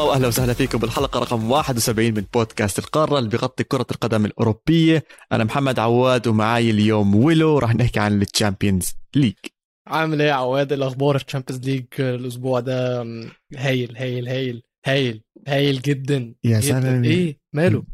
مرحبا وأهلا وسهلا فيكم بالحلقة رقم 71 من بودكاست القارة اللي بيغطي كرة القدم الأوروبية. أنا محمد عواد ومعاي اليوم ويلو راح نحكي عن ال Champions League عامل إيه يا عواد؟ الأخبار؟ ال Champions League الأسبوع ده هايل هايل هايل هايل هايل جدا يا سلام إيه؟ ماله؟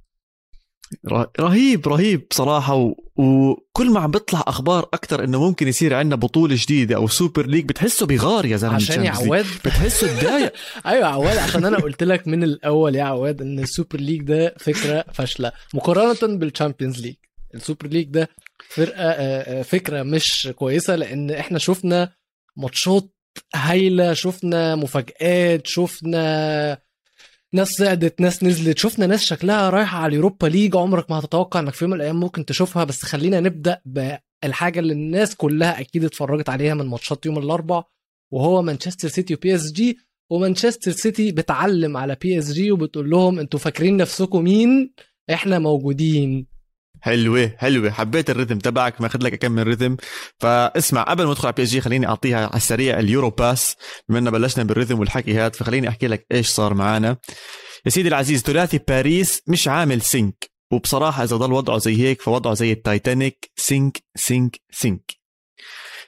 رهيب رهيب بصراحة و... وكل ما عم بيطلع أخبار أكثر إنه ممكن يصير عندنا بطولة جديدة أو Super League بتحسه بغار يا زلمة عشان يا عواد بتحسه تضايق أيوه عواد عشان أنا قلت لك من الأول يا عواد إن ال Super League ده فكرة فاشلة. مقارنة بال Champions League ال Super League ده فرقة فكرة مش كويسة لأن إحنا شفنا ماتشات هايلة شفنا مفاجآت شفنا ناس صعدت ناس نزلت. شفنا ناس شكلها رايحة على ال Europa League. عمرك ما هتتوقع إنك في يوم من الأيام ممكن تشوفها بس خلينا نبدأ بالحاجة اللي الناس كلها أكيد اتفرجت عليها من ماتشات يوم الأربع وهو مانشستر سيتي و PSG ومانشستر سيتي بتعلم على PSG وبتقول لهم أنتوا فاكرين نفسكم مين؟ إحنا موجودين. حلوة حلوة. حبيت الريتم تبعك ماخذ لك اكمل ريتم. فاسمع قبل ما ادخل على PSG خليني أعطيها على السريع ال Euro Pass. بما انه بلشنا بالريتم والحكي هذا فخليني أحكي لك إيش صار معنا يا سيدي العزيز ثلاثي باريس مش عامل sync. وبصراحة إذا ضل وضعه زي هيك فوضعه زي التايتانيك. sink sink sink.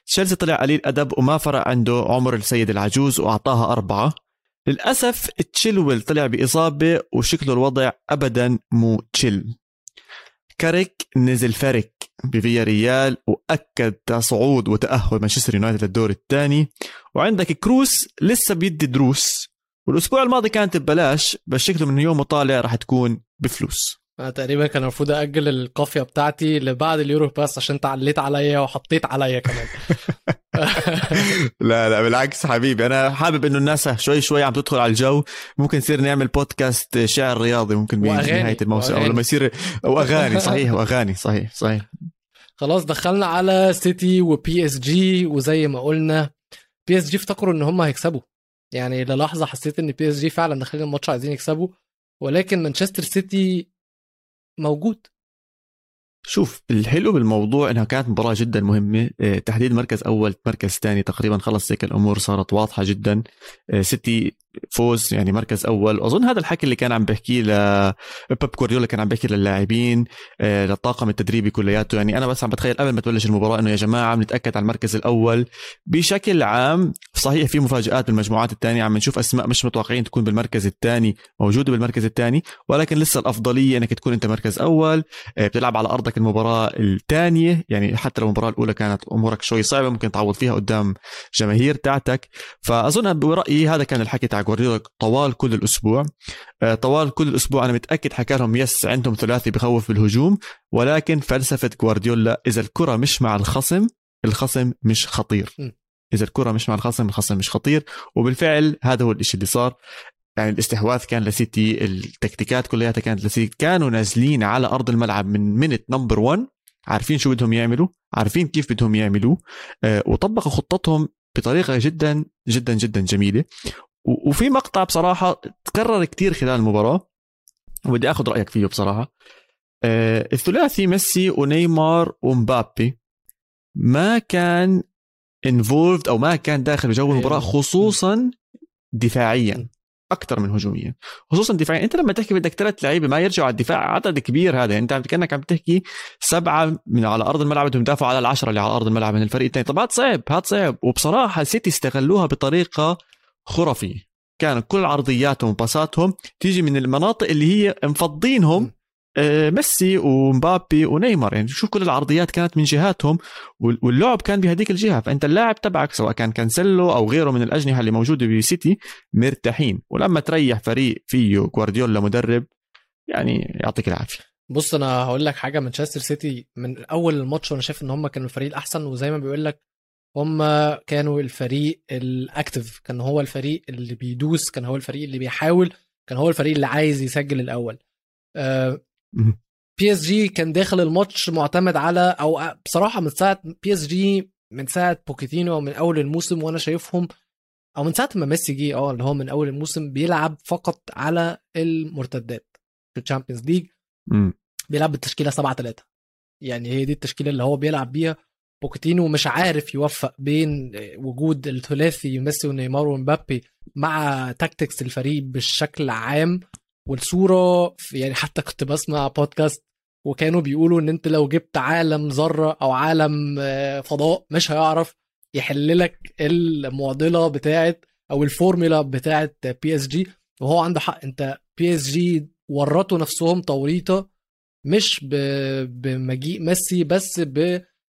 تشيلسي طلع قليل أدب وما فرق عنده عمر السيد العجوز وأعطاها أربعة. للأسف تشيلويل طلع بإصابة وشكله الوضع ابدا مو chill كاريك نزل فرك بفياريال وأكد صعود وتأهل مانشستر يونايتد للدور الثاني. وعندك كروس لسه بيدي دروس. والأسبوع الماضي كانت ببلاش بس شكله من يوم طالع راح تكون بفلوس. أنا تقريبا كان المفروض أجل القافية بتاعتي لبعد ال Euro Pass عشان انت عليت عليا وحطيت عليا كمان. لا لا بالعكس حبيبي أنا حابب إنه الناس شوي شوي عم تدخل على الجو. ممكن نصير نعمل بودكاست شعر رياضي ممكن بنهاية الموسم أو لما يصير وأغاني صحيح وأغاني صحيح صحيح. خلاص دخلنا على سيتي و PSG وزي ما قلنا PSG افتكروا إن هم هيكسبوا. يعني للحظة حسيت إن PSG فعلا داخلين الماتش عايزين يكسبوا ولكن مانشستر سيتي موجود. شوف الحلو بالموضوع إنها كانت مباراة جدا مهمة. تحديد مركز أول مركز ثاني تقريبا خلص هيك الأمور صارت واضحة جدا. سيتي فوز يعني مركز أول. واظن هذا الحكي اللي كان عم بحكيه ل بيب كان عم بيحكي للاعبين للطاقم التدريبي كلياته. يعني أنا بس عم بتخيل قبل ما تبلش المباراة إنه يا جماعة بنتاكد على المركز الأول. بشكل عام صحيح في مفاجآت بالمجموعات الثانية عم نشوف أسماء مش متوقعين تكون بالمركز الثاني موجودة بالمركز الثاني ولكن لسه الأفضلية إنك تكون أنت مركز أول. بتلعب على أرضك المباراة الثانية. يعني حتى لو المباراة الأولى كانت أمورك شوي صعبة ممكن تعوض فيها قدام جماهير تاعتك. فأظن برأيي هذا كان الحكي تاع جوارديولا طوال كل الأسبوع. طوال كل الأسبوع أنا متأكد حكى لهم yes عندهم ثلاثي بخوف بالهجوم ولكن فلسفة جوارديولا إذا الكرة مش مع الخصم الخصم مش خطير. إذا الكرة مش مع الخصم الخصم مش خطير. وبالفعل هذا هو الشيء اللي صار. يعني الاستحواذ كان لسيتي التكتيكات كلها كانت لسيتي. كانوا نازلين على أرض الملعب من minute number 1 عارفين شو بدهم يعملوا عارفين كيف بدهم يعملوه وطبقوا خطتهم بطريقة جدا جدا جدا جميلة. وفي مقطع بصراحة تكرر كثير خلال المباراة وبدي آخذ رأيك فيه بصراحة. الثلاثي ميسي ونيمار ومبابي. ما كان انفولد أو ما كان داخل بجو المباراة خصوصا دفاعيا أكثر من هجوميا. خصوصا دفاعيا. أنت لما تحكي بدك ثلاث لعيبة ما يرجعوا على الدفاع عدد كبير هذا. أنت كانك عم تحكي سبعة من على أرض الملعب بدهم يدافعوا على العشرة اللي على أرض الملعب من الفريق الثاني طب هذا صعب هذا صعب. وبصراحة سيتي استغلوها بطريقة خرافية. كان كل عرضياتهم وباساتهم تيجي من المناطق اللي هي مفضينهم ميسي ومبابي ونيمار. يعني شوف كل العرضيات كانت من جهاتهم واللعب كان بهذيك الجهة. فأنت اللاعب تبعك سواء كان كانسيلو أو غيره من الأجنحة اللي موجودة بسيتي مرتاحين. ولما تريح فريق فيه جوارديولا مدرب يعني يعطيك العافية. بص أنا هقول لك حاجة. مانشستر سيتي من أول الماتش وأنا شايف إن هم كانوا الفريق الأحسن. وزي ما بيقول لك هم كانوا الفريق ال active كان هو الفريق اللي بيدوس كان هو الفريق اللي بيحاول كان هو الفريق اللي عايز يسجل الأول. PSG كان داخل الماتش معتمد على أو بصراحة من ساعة PSG من ساعة بوكيتينو من أول الموسم وأنا شايفهم أو من ساعة ما ميسي جه آه اللي هو من أول الموسم بيلعب فقط على المرتدات في ال Champions League. بيلعب بالتشكيلة 7 3 يعني هي دي التشكيلة اللي هو بيلعب بيها. بوكيتينو مش عارف يوفق بين وجود الثلاثي ميسي ونيمار ومبابي مع tactics الفريق بالشكل عام والصورة يعني حتى كنت بسمع بودكاست وكانوا بيقولوا إن أنت لو جبت عالم ذرة أو عالم آه، فضاء مش هيعرف يحل لك المعضلة بتاعه أو الفورمولا بتاعه PSG وهو عنده حق. أنت PSG ورطوا نفسهم توريطه مش بمجيء ميسي بس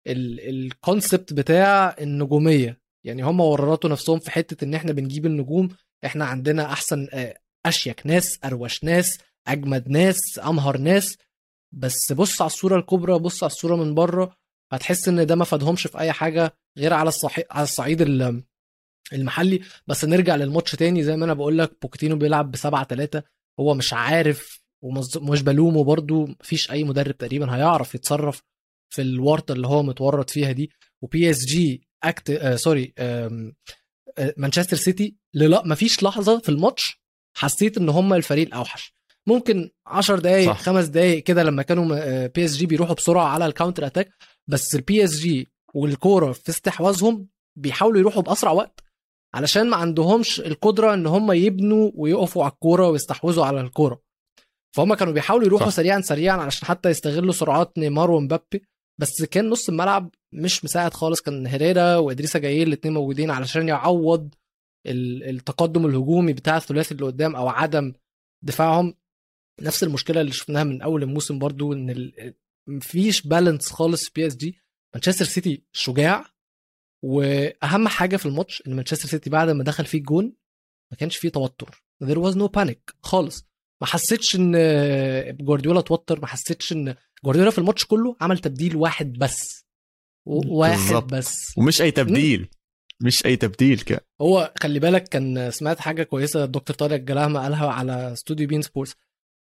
بال concept بتاع النجومية. يعني هم ورطوا نفسهم في حتة إن إحنا بنجيب النجوم إحنا عندنا أحسن آه، أشيك ناس أروش ناس أجمد ناس أمهر ناس. بس بص على الصورة الكبرى بص على الصورة من بره هتحس إن ده ما فادهمش في أي حاجة غير على الصحي... على الصعيد المحلي. بس نرجع للماتش تاني. زي ما أنا بقول لك بوكيتينو بيلعب ب 7 3 هو مش عارف ومش بلومه برده مفيش أي مدرب تقريبا هيعرف يتصرف في الورطة اللي هو متورط فيها دي و PSG act آه sorry آه مانشستر سيتي لا مفيش لحظة في الماتش حسيت إن هم الفريق الأوحش. ممكن 10 دقائق خمس دقائق كده لما كانوا PSG بيروحوا بسرعة على ال counter attack بس ال PSG والكورة في استحواذهم بيحاولوا يروحوا بأسرع وقت علشان ما عندهمش القدرة إن هم يبنوا ويقفوا على الكورة ويستحوذوا على الكورة. فهم كانوا بيحاولوا يروحوا صح. سريعا سريعا علشان حتى يستغلوا سرعات نيمار ومبابي. بس كان نص الملعب مش مساعد خالص كان هيريرا وإدريسا جايي الاثنين موجودين علشان يعوض التقدم الهجومي بتاع الثلاثي اللي قدام أو عدم دفاعهم. نفس المشكلة اللي شفناها من أول الموسم برضو إن مفيش balance خالص في PSG مانشستر سيتي شجاع وأهم حاجة في الماتش إن مانشستر سيتي بعد ما دخل فيه الجون ما كانش فيه توتر. There was no panic خالص. ما حسيتش إن جوارديولا توتر ما حسيتش إن جوارديولا في الماتش كله عمل تبديل واحد بس. واحد بالزبط. بس. ومش أي تبديل. مش أي تبديل كان هو خلي بالك كان سمعت حاجة كويسة الدكتور طارق جلاهما قالها على استوديو بين سبورتس.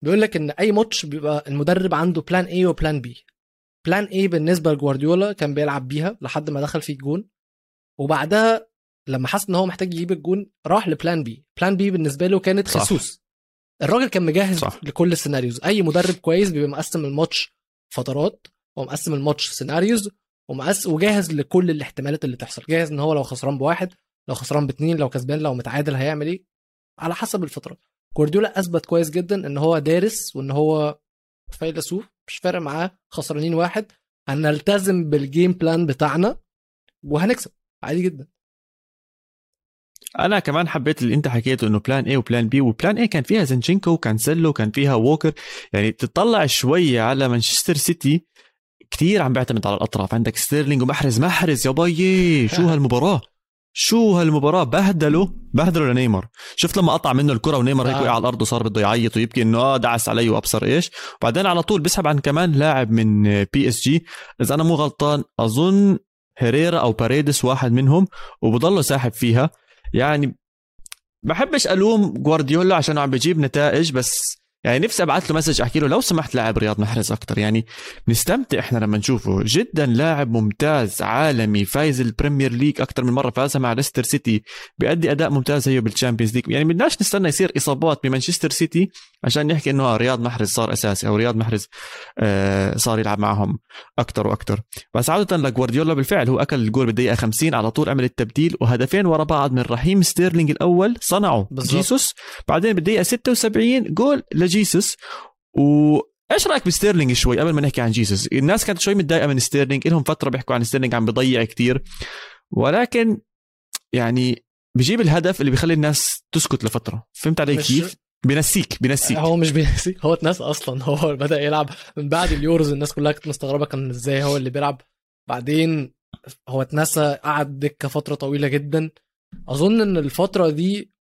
بيقول لك إن أي ماتش بيبقى المدرب عنده plan A و plan B plan A بالنسبة لجوارديولا كان بيلعب بيها لحد ما دخل في الجون. وبعدها لما حس إن هو محتاج يجيب الجون راح ل plan B plan B بالنسبة له كانت خصوص الراجل كان مجهز صح. لكل ال scenarios. أي مدرب كويس بيبقى مقسم الماتش فترات ومقسم الماتش scenarios ومقس وجاهز لكل الاحتمالات اللي تحصل. جاهز إن هو لو خسران بواحد لو خسران باتنين لو كسبان لو متعادل هيعمل إيه؟ على حسب الفترات. جوارديولا أثبت كويس جدا إن هو دارس وإن هو فيلسوف مش فارق معاه خسرانين واحد. هنلتزم بال game plan بتاعنا وهنكسب. عادي جدا. أنا كمان حبيت اللي أنت حكيته إنه plan A و plan B و plan A كان فيها زينشينكو وكانسيلو كان فيها ووكر. يعني تطلع شوية على مانشستر سيتي كثير عم بيعتمد على الأطراف. عندك ستيرلينج ومحرز محرز يا باي شو هالمباراة؟ شو هالمباراة؟ بهدلوا بهدلوا لنيمار. شفت لما قطع منه الكرة ونيمار هيك آه. وقع على الأرض وصار بده يعيط ويبكي إنه آه دعس علي وأبصر إيش. وبعدين على طول بيسحب عن كمان لاعب من PSG إذا أنا مو غلطان أظن هيريرا أو باريدس واحد منهم وبضله ساحب فيها. يعني بحبش ألوم جوارديولا عشان عم بجيب نتائج بس يعني نفسي أبعث له message أحكي له لو سمحت لاعب رياض محرز أكثر يعني نستمتع إحنا لما نشوفه. جدا لاعب ممتاز عالمي فايز البريمير ليج أكثر من مرة فازها مع ليستر سيتي بيأدي أداء ممتاز هي بالتشامبيونز ليج يعني بدناش نستنى يصير إصابات بمانشستر سيتي عشان نحكي إنه رياض محرز صار أساسي أو رياض محرز آه صار يلعب معهم أكثر وأكثر بس عادة لجوارديولا بالفعل هو أكل الجول بالدقيقة 50 على طول عمل التبديل وهدفين ورا بعض من رحيم ستيرلينج الأول بالزبط. جيسوس بعدين بالدقيقة 76 جول لجيسوس و إيش رأيك بستيرلينج شوي قبل ما نحكي عن جيسوس؟ الناس كانت شوي متضايقة من ستيرلينج لهم فترة بيحكوا عن ستيرلينج عم بضيع كتير. ولكن يعني بجيب الهدف اللي بيخلي الناس تسكت لفترة. فهمت علي كيف؟ بينسيك بينسيك هو مش بينسيك هو اتنسى أصلا هو بدأ يلعب من بعد اليورز الناس كلها كانت مستغربة كان إزاي هو اللي بيلعب. بعدين هو اتنسى قعد دكة فترة طويلة جدا. أظن إن الفترة دي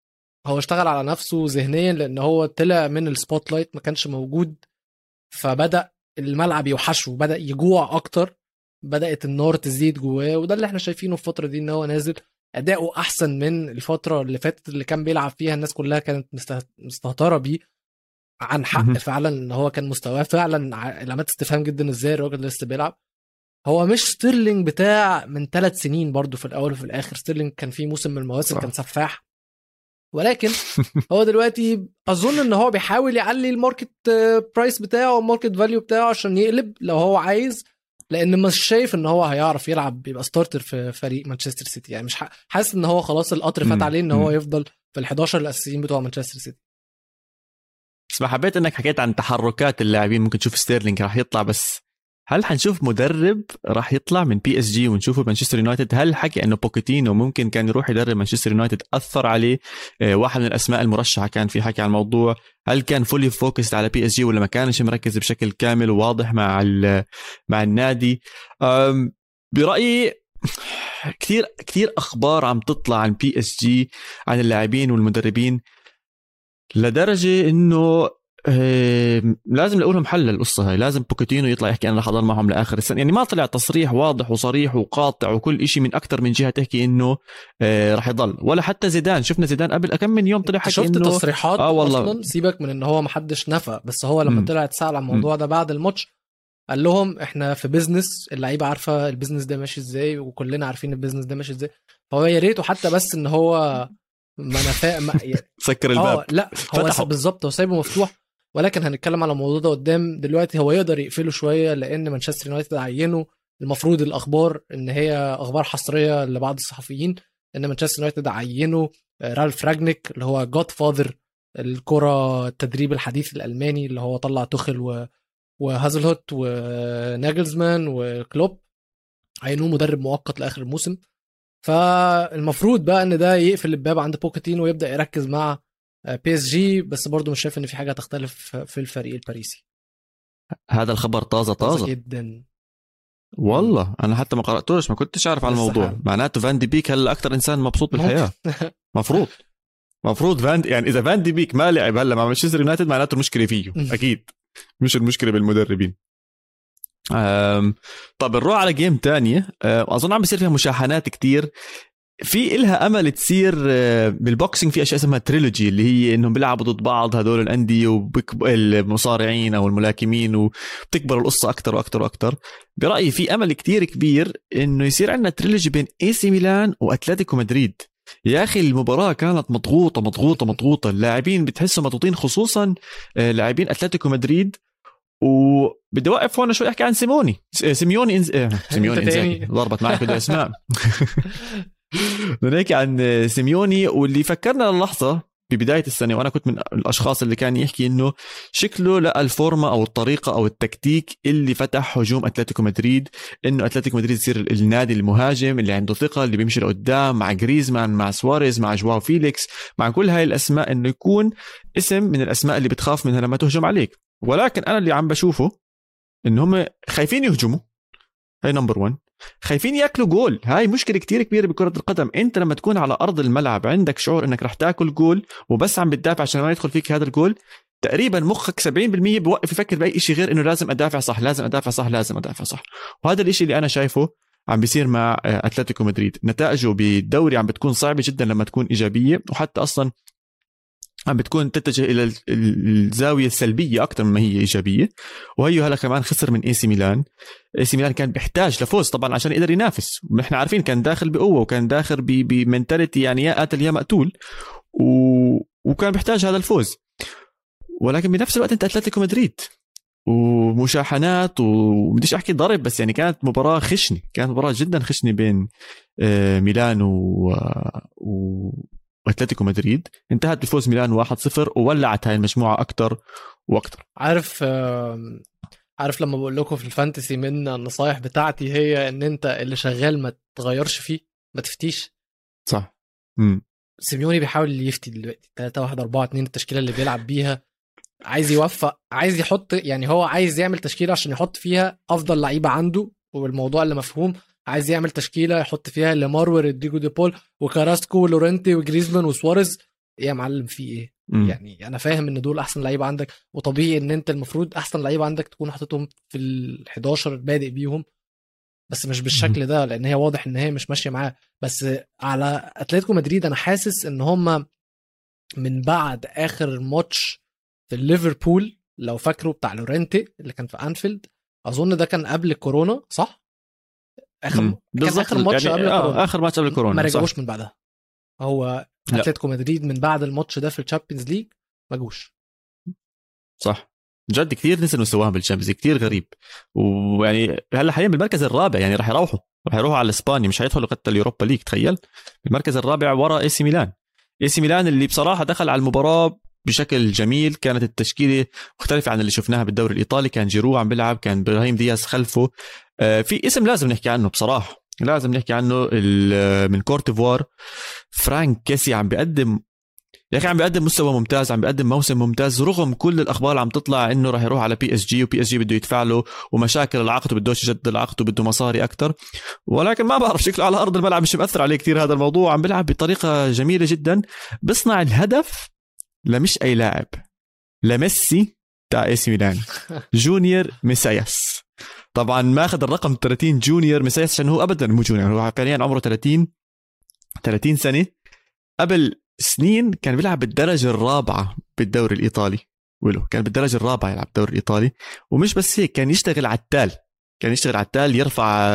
هو اشتغل على نفسه ذهنيا لأن هو طلع من ال spotlight ما كانش موجود فبدأ الملعب يوحشه بدأ يجوع أكتر بدأت النار تزيد جواه وده اللي إحنا شايفينه في الفترة دي إن هو نازل أداؤه أحسن من الفترة اللي فاتت اللي كان بيلعب فيها الناس كلها كانت مستهترة بيه عن حق فعلا إن هو كان مستواه فعلا علامات استفهام جدا إزاي الراجل لسه بيلعب. هو مش ستيرلينج بتاع من ثلاث سنين برضو في الأول وفي الآخر ستيرلينج كان في موسم من المواسم كان سفاح. ولكن هو دلوقتي أظن إن هو بيحاول يعلي ال market price بتاعه وال market value بتاعه عشان يقلب لو هو عايز لأن مش شايف إن هو هيعرف يلعب يبقى starter في فريق مانشستر سيتي يعني مش حاسس إن هو خلاص القطر فات. عليه إن هو. يفضل في ال11 الأساسيين بتوع مانشستر سيتي بس ما حبيت إنك حكيت عن تحركات اللاعبين ممكن تشوف ستيرلينج راح يطلع بس هل حنشوف مدرب راح يطلع من PSG ونشوفه مانشستر يونايتد هل حكي إنه بوتشيتينو ممكن كان يروح يدرب مانشستر يونايتد أثر عليه؟ آه، واحد من الأسماء المرشحة كان في حكي عن الموضوع. هل كان fully focused على PSG ولا ما كانش مركز بشكل كامل وواضح مع مع النادي؟ برأيي كثير كثير أخبار عم تطلع عن PSG عن اللاعبين والمدربين لدرجة إنه لازم نقول لهم حل للقصة هاي. لازم بوتشيتينو يطلع يحكي أنا رح اضل معهم لآخر السنة. يعني ما طلع تصريح واضح وصريح وقاطع وكل شيء من أكثر من جهة تحكي إنه آه، رح يضل. ولا حتى زيدان. شفنا زيدان قبل كم من يوم طلع حكي شفت انه تصريحات آه والله. أصلا؟ سيبك من ان هو محدش نفى بس هو لما. طلع اتسأل عن الموضوع ده بعد الماتش قال لهم إحنا في business اللعيبة عارفة ال business ده ماشي إزاي وكلنا عارفين ال business ده ماشي إزاي. فهو يا ريته حتى بس إن هو ما نفا ما سكر الباب. آه لا هو. بالظبط هو سايبه مفتوح. ولكن هنتكلم على الموضوع ده قدام دلوقتي هو يقدر يقفله شوية لأن مانشستر يونايتد عينه المفروض الأخبار إن هي أخبار حصرية لبعض الصحفيين إن مانشستر يونايتد عينه رالف رانجنيك اللي هو godfather الكرة التدريب الحديث الألماني اللي هو طلع توخل. وهازنهوتل وناجلزمان وكلوب عينوه مدرب مؤقت لآخر الموسم فالمفروض بقى إن ده يقفل الباب عند بوتشيتينو ويبدأ يركز مع PSG بس برضه مش شايف إن في حاجة هتختلف في الفريق الباريسي. هذا الخبر طازة طازة جدا. والله أنا حتى ما قرأتوش ما كنتش أعرف عن لسه الموضوع. حالا. معناته فان دي بيك هلا أكثر إنسان مبسوط بالحياة؟ مفروض. مفروض فان يعني إذا فان دي بيك ما لعب هلا مع مانشستر يونايتد معناته المشكلة فيه أكيد. مش المشكلة بالمدربين. أم طب نروح على game تانية. أم، أظن عم بيصير فيها مشاحنات كتير. في إلها أمل تصير أه، بال boxing في أشياء اسمها trilogy اللي هي إنهم بيلعبوا ضد بعض هدول الأندية والمصارعين أو الملاكمين وبتكبر القصة أكثر وأكثر وأكثر برأيي في أمل كتير كبير إنه يصير عندنا trilogy بين اي سي ميلان وأتلتيكو مدريد. يا أخي المباراة كانت مضغوطة مضغوطة مضغوطة. اللاعبين بتحسوا مضغوطين خصوصا آه، لاعبين أتلتيكو مدريد. وبدي أوقف هون شوي أحكي عن سيموني. آه، سيميوني إنز... آه، سيميوني. إنزاجي. ضربت معي كل اسماء بدنا نحكي عن سيميوني واللي فكرنا للحظة ببدايه السنة وأنا كنت من الأشخاص اللي كان يحكي إنه شكله لقى الفورمة أو الطريقة أو التكتيك اللي فتح هجوم أتلتيكو مدريد إنه أتلتيكو مدريد يصير النادي المهاجم اللي عنده ثقة اللي بيمشي لقدام مع جريزمان مع سواريز مع جواو فيليكس مع كل هاي الأسماء إنه يكون اسم من الأسماء اللي بتخاف منها لما تهجم عليك. ولكن أنا اللي عم بشوفه ان هم خايفين يهجموا. هاي number 1 خايفين ياكلوا جول. هاي مشكلة كتير كبيرة بكرة القدم. انت لما تكون على أرض الملعب عندك شعور إنك رح تاكل جول وبس عم بتدافع عشان ما يدخل فيك هذا الجول تقريبا مخك 70% بوقف يفكر بأي شيء غير إنه لازم أدافع صح لازم أدافع صح لازم أدافع صح. وهذا الشيء اللي أنا شايفه عم بيصير مع آه، أتلتيكو مدريد. نتائجه بالدوري عم بتكون صعبة جدا لما تكون إيجابية وحتى أصلا عم بتكون تتجه إلى ال- ال- الزاوية السلبية أكثر مما هي إيجابية. وهي هلا كمان خسر من اي سي ميلان. اي سي ميلان كان بيحتاج لفوز طبعا عشان يقدر ينافس. ونحن عارفين كان داخل بقوة وكان داخل ب mentality يعني يا قاتل يا مقتول. و... وكان بيحتاج هذا الفوز. ولكن بنفس الوقت أنت أتلتيكو مدريد. ومشاحنات وبديش أحكي ضرب بس يعني كانت مباراة خشنة. كانت مباراة جدا خشنة بين آه، ميلان. و... وأتلتيكو مدريد. انتهت بفوز ميلان 1-0 وولعت هاي المجموعة أكثر وأكثر عارف عارف لما بقول لكم في الفانتسي من النصايح بتاعتي هي إن أنت اللي شغال ما تغيرش فيه ما تفتيش. صح. امم سيميوني بيحاول يفتي دلوقتي. 3 1 4 2 التشكيلة اللي بيلعب بيها. عايز يوفق عايز يحط يعني هو عايز يعمل تشكيلة عشان يحط فيها أفضل لعيبة عنده والموضوع اللي مفهوم. عايز يعمل تشكيلة يحط فيها ليمار ورودريجو دي بول وكاراسكو ولورنتي وجريزمان وسواريز يا معلم في إيه مم. يعني أنا فاهم إن دول أحسن لعيبة عندك وطبيعي إن أنت المفروض أحسن لعيبة عندك تكون حاططهم في ال 11 بادئ بيهم بس مش بالشكل ده لأن هي واضح إن هي مش ماشية معاه بس على أتلتيكو مدريد أنا حاسس إن هم من بعد آخر ماتش في ليفربول لو فاكره بتاع لورنتي اللي كان في أنفيلد أظن ده كان قبل كورونا صح؟ اخر آخر ماتش يعني قبل آه آخر ماتش قبل كورونا ما. رجعوش من بعدها. هو. أتلتيكو مدريد من بعد الماتش ده في ال Champions League ما جوش. صح. جد كثير نزل مستواهم بال Champions كثير غريب. ويعني هلا حاليا بالمركز الرابع يعني راح يروحوا راح يروحوا على إسبانيا مش حيدخلوا حتى ال Europa League تخيل. المركز الرابع ورا إي سي ميلان. إي سي ميلان اللي بصراحة دخل على المباراة بشكل جميل. كانت التشكيلة مختلفة عن اللي شفناها بالدوري الإيطالي. كان جيرو عم بيلعب كان إبراهيم دياز خلفه. آه، في اسم لازم نحكي عنه بصراحة. لازم نحكي عنه من كوت ديفوار فرانك كيسي عم بيقدم يا أخي عم بيقدم مستوى ممتاز عم بيقدم موسم ممتاز. رغم كل الأخبار اللي عم تطلع إنه راح يروح على PSG و PSG بده يدفع له ومشاكل العقد وبدوش يجدد العقد وبده مصاري أكثر ولكن ما بعرف شكله على أرض الملعب مش مأثر عليه كثير هذا الموضوع. عم بيلعب بطريقة جميلة جدا. بيصنع الهدف لمش أي لاعب لميسي تاع إي سي ميلان. جونيور ميسياس طبعا ماخذ الرقم 30 جونيور ميسياس عشان هو ابدا مو جونيور هو فعليا عمره 30 30 سنة. قبل سنين كان بيلعب بالدرجة الرابعة بالدوري الإيطالي. ولو كان بالدرجة الرابعة يلعب بالدوري الإيطالي. ومش بس هيك كان يشتغل على التال كان يشتغل على التال يرفع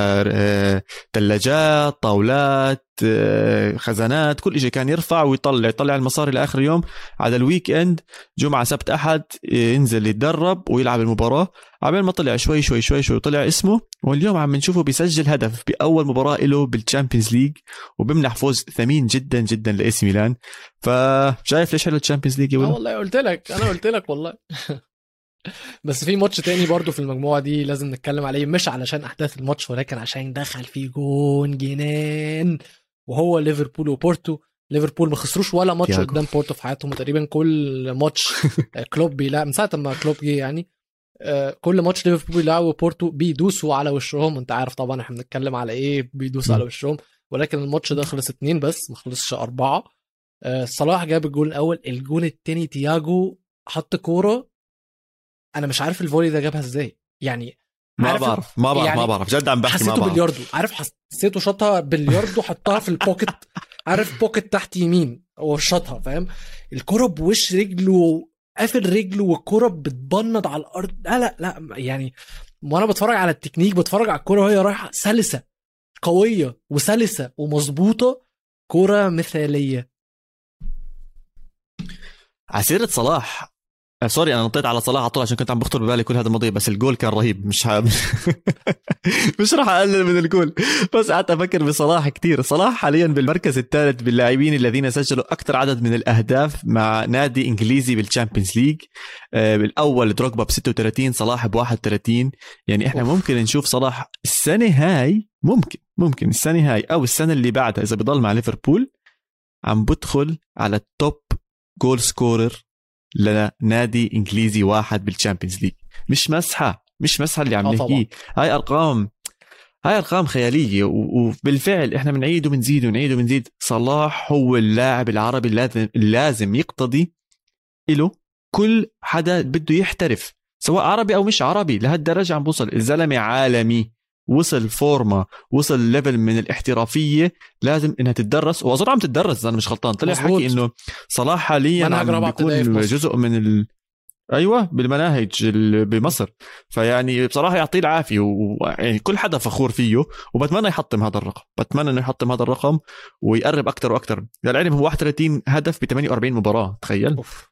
ثلاجات طاولات آه، خزانات كل شيء كان يرفع ويطلع يطلع المصاري لآخر اليوم. على ال weekend جمعة سبت أحد ينزل يتدرب ويلعب المباراة. عبين ما طلع شوي شوي شوي شوي طلع اسمه. واليوم عم نشوفه بيسجل هدف بأول مباراة له بال Champions League وبمنح فوز ثمين جدا جدا لاي سي ميلان فشايف ليش حلو ال Champions League يا والله قلت لك أنا قلت لك والله. بس في ماتش تاني برضو في المجموعة دي لازم نتكلم عليه مش علشان أحداث الماتش ولكن عشان دخل فيه جون جنان. وهو ليفربول وبورتو. ليفربول ما خسروش ولا ماتش قدام بورتو في حياتهم. تقريبا كل ماتش كلوب بيلعب من ساعة ما كلوب جه يعني آه، كل ماتش ليفربول بيلعبوا بورتو بيدوسوا على وشهم. انت عارف طبعا إحنا بنتكلم على إيه بيدوسوا على وشهم. ولكن الماتش ده خلص اتنين بس ما خلصش أربعة. آه، صلاح جاب الجول الأول الجول التاني تياجو حط كورة أنا مش عارف ال volley ده جابها إزاي. يعني ما بعرف ما بعرف يعني ما بعرف. جد عم بحكي ما بعرف. بلياردو عارف حسيته شاطها بلياردو حطها في ال pocket عارف pocket تحت يمين. وشاطها فاهم؟ الكرة بوش رجله قافل رجله والكرة بتبنض على الأرض. لا لا لا يعني وأنا بتفرج على التكنيك بتفرج على الكرة وهي رايحة سلسة قوية وسلسة ومظبوطة كرة مثالية. على سيرة صلاح. آه، sorry أنا نطيت على صلاح على طول عشان كنت عم بخطر ببالي كل هذا الماضي بس الجول كان رهيب مش ها... مش راح أقلل من الجول. بس قعدت أفكر بصلاح كثير صلاح حاليا بالمركز الثالث باللاعبين الذين سجلوا أكثر عدد من الأهداف مع نادي إنجليزي بال Champions League آه، بالأول دروجبا ب 36 صلاح ب 31 يعني إحنا ممكن نشوف صلاح السنة هاي ممكن ممكن السنة هاي أو السنة اللي بعدها إذا بضل مع ليفربول عم بدخل على ال top goal scorer لنادي إنجليزي واحد بالشامبيونز ليج مش مسحة مش مسحة اللي عم آه، نحكيه هاي أرقام هاي أرقام خيالية وبالفعل إحنا بنعيد وبنزيد ونعيد وبنزيد. صلاح هو اللاعب العربي اللازم اللازم يقتضي له كل حدا بده يحترف سواء عربي أو مش عربي. لهالدرجة عم بوصل. الزلمة عالمي. وصل فورما وصل level من الاحترافية لازم إنها تتدرس. وأظن عم تتدرس أنا مش غلطان. طلع حكي إنه صلاح حاليا عم بيكون جزء من ال... أيوه بالمناهج بمصر. فيعني بصراحة يعطيه العافية ويعني كل حدا فخور فيه وبتمنى يحطم هذا الرقم. بتمنى إنه يحطم هذا الرقم ويقرب أكثر وأكثر للعلم هو 31 هدف ب 48 مباراة تخيل. أوف.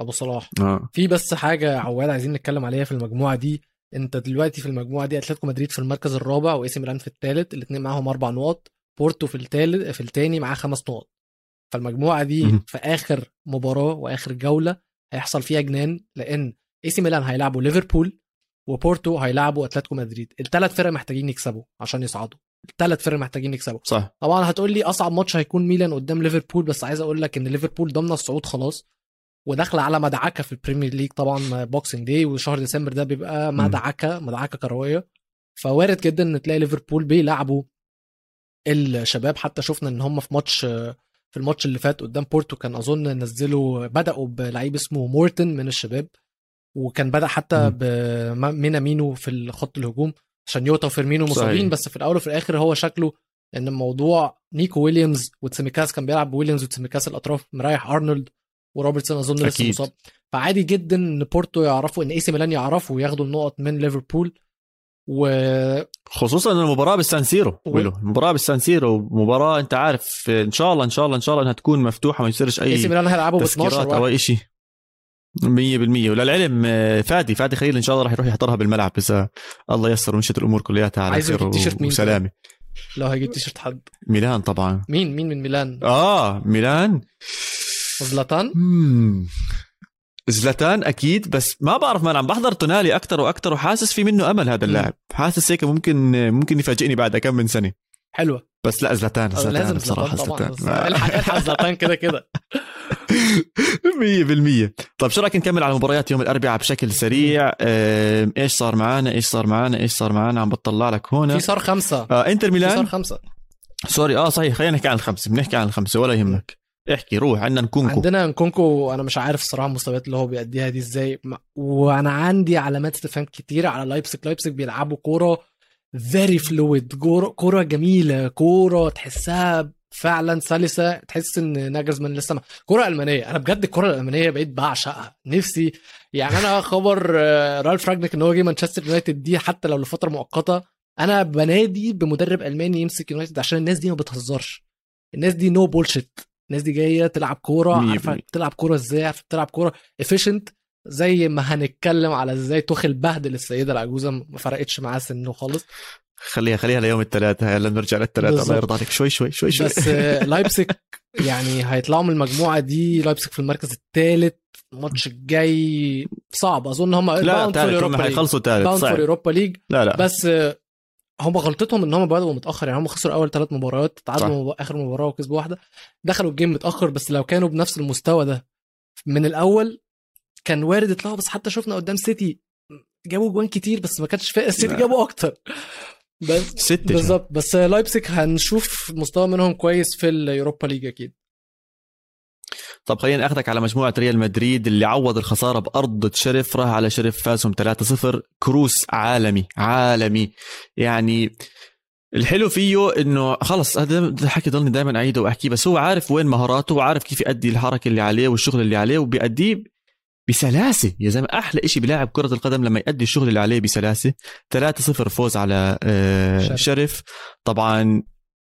أبو صلاح. آه. في بس حاجة عواد عايزين نتكلم عليها في المجموعة دي. انت دلوقتي في المجموعة دي أتلتيكو مدريد في المركز الرابع وإي سي ميلان في الثالث الاثنين معاهم أربع نقط بورتو في الثالث في الثاني معاه خمس نقط فالمجموعة دي في آخر مباراة وآخر جولة هيحصل فيها جنان لأن إي سي ميلان هيلعبوا ليفربول وبورتو هيلعبوا أتلتيكو مدريد. الثلاث فرق محتاجين يكسبوا عشان يصعدوا. الثلاث فرق محتاجين يكسبوا. صح. طبعا هتقول لي أصعب ماتش هيكون ميلان قدام ليفربول بس عايز أقول لك إن ليفربول ضمن الصعود خلاص. وداخلة على مدعكة في البريمير ليج طبعا بوكسنج داي وشهر ديسمبر ده بيبقى مدعكة مدعكة كروية. فوارد جدا إن تلاقي ليفربول بيلعبوا الشباب. حتى شفنا إن هم في ماتش في الماتش اللي فات قدام بورتو كان أظن نزلوا بدأوا بلعيب اسمه مورتن من الشباب. وكان بدأ حتى بمينامينو في خط الهجوم عشان يوتا وفيرمينو مصابين. بس في الأول وفي الآخر هو شكله إن الموضوع نيكو ويليامز وتسيميكاس كان بيلعب بويليامز وتسيميكاس الأطراف مريح أرنولد. وروبرتسون أظن لسه مصاب. فعادي جدا إن بورتو يعرفوا إن إي سي ميلان يعرفوا ياخدوا النقط من ليفربول. و خصوصا المباراة بالسان سيرو و... المباراة بالسان سيرو مباراة أنت عارف إن شاء الله إن شاء الله إن شاء الله إنها تكون مفتوحة ما يصيرش أي إي سي ميلان هيلعبوا ب 12 أو أي شيء. 100% وللعلم فادي فادي خليل إن شاء الله راح يروح يحضرها بالملعب إذا الله ييسر ومشت الأمور كلياتها على خير وسلامة. لو هيجيب تيشيرت حد. ميلان طبعا. مين؟ مين من ميلان؟ آه ميلان. زلاتان مم. زلاتان أكيد بس ما بعرف ما عم بحضر تونالي أكثر وأكثر وحاسس في منه أمل هذا اللاعب. حاسس هيك ممكن ممكن يفاجئني بعد كم من سنة. حلوة. بس لا زلاتان آه، زلاتان لازم بصراحة زلاتان زلاتان. الحق الحق زلاتان كده كده. 100% طيب شو رأيك نكمل على مباريات يوم الأربعاء بشكل سريع؟ إيش صار معنا إيش صار معنا إيش صار معنا عم بطلع لك هون. في صار خمسة. آه إنتر في صار ميلان؟ خمسة. sorry آه صحيح خلينا نحكي عن الخمسة بنحكي عن الخمسة ولا يهمك. احكي روح عندنا نكونكو. عندنا نكونكو أنا مش عارف الصراحه المستويات اللي هو بيأديها دي إزاي. وأنا عندي علامات استفهام كتيره على لايبسك. لايبسك بيلعبوا كورة very fluid كورة جميلة كورة تحسها فعلا سلسة. تحس إن ناجلزمان لسه ما كورة ألمانية. أنا بجد الكورة الألمانية بقيت بعشقها. نفسي. يعني أنا خبر آه، رالف رانجنيك إن هو جه مانشستر يونايتد دي حتى لو لفترة مؤقتة أنا بنادي بمدرب ألماني يمسك يونايتد عشان الناس دي ما بتهزرش. الناس دي no bullshit الناس دي جاية تلعب كورة عارفة. تلعب كورة إزاي؟ عارفة تلعب كورة efficient زي ما هنتكلم على إزاي توخل بهدل السيدة العجوزة ما فرقتش معاه سنه خالص. خليها خليها ليوم الثلاثاء يلا نرجع للثلاثاء الله. يرضى عليك. شوي شوي شوي شوي. بس آه، لايبسك يعني هيطلعوا من المجموعة دي لايبسك في المركز الثالث الماتش الجاي صعب. أظن هم لا ثالث هم حيخلصوا ثالث bound for صعب. اوروبا ليج لا لا. بس آه، هم غلطتهم إن هم بدأوا متأخر يعني هم خسروا أول ثلاث مباريات. تعادلوا آخر مباراة وكسبوا واحدة دخلوا ال game متأخر بس لو كانوا بنفس المستوى ده من الأول كان وارد يطلعوا بس حتى شفنا قدام سيتي جابوا جوان كتير بس ما كانش فارق السيتي لا. جابوا أكتر بس ستة بالظبط بس لايبسك هنشوف مستوى منهم كويس في اليوروبا ليج أكيد طب خلينا أخذك على مجموعة ريال مدريد اللي عوض الخسارة بأرض شرف راح على شرف فازهم 3-0 كروس عالمي عالمي. يعني الحلو فيه إنه خلص هذا الحكي ضلني دائما أعيده وأحكيه بس هو عارف وين مهاراته وعارف كيف يؤدي الحركة اللي عليه والشغل اللي عليه وبيأديه بسلاسة. يا زلمة أحلى إشي بلاعب كرة القدم لما يؤدي الشغل اللي عليه بسلاسة. 3-0 فوز على آه،. شرف طبعا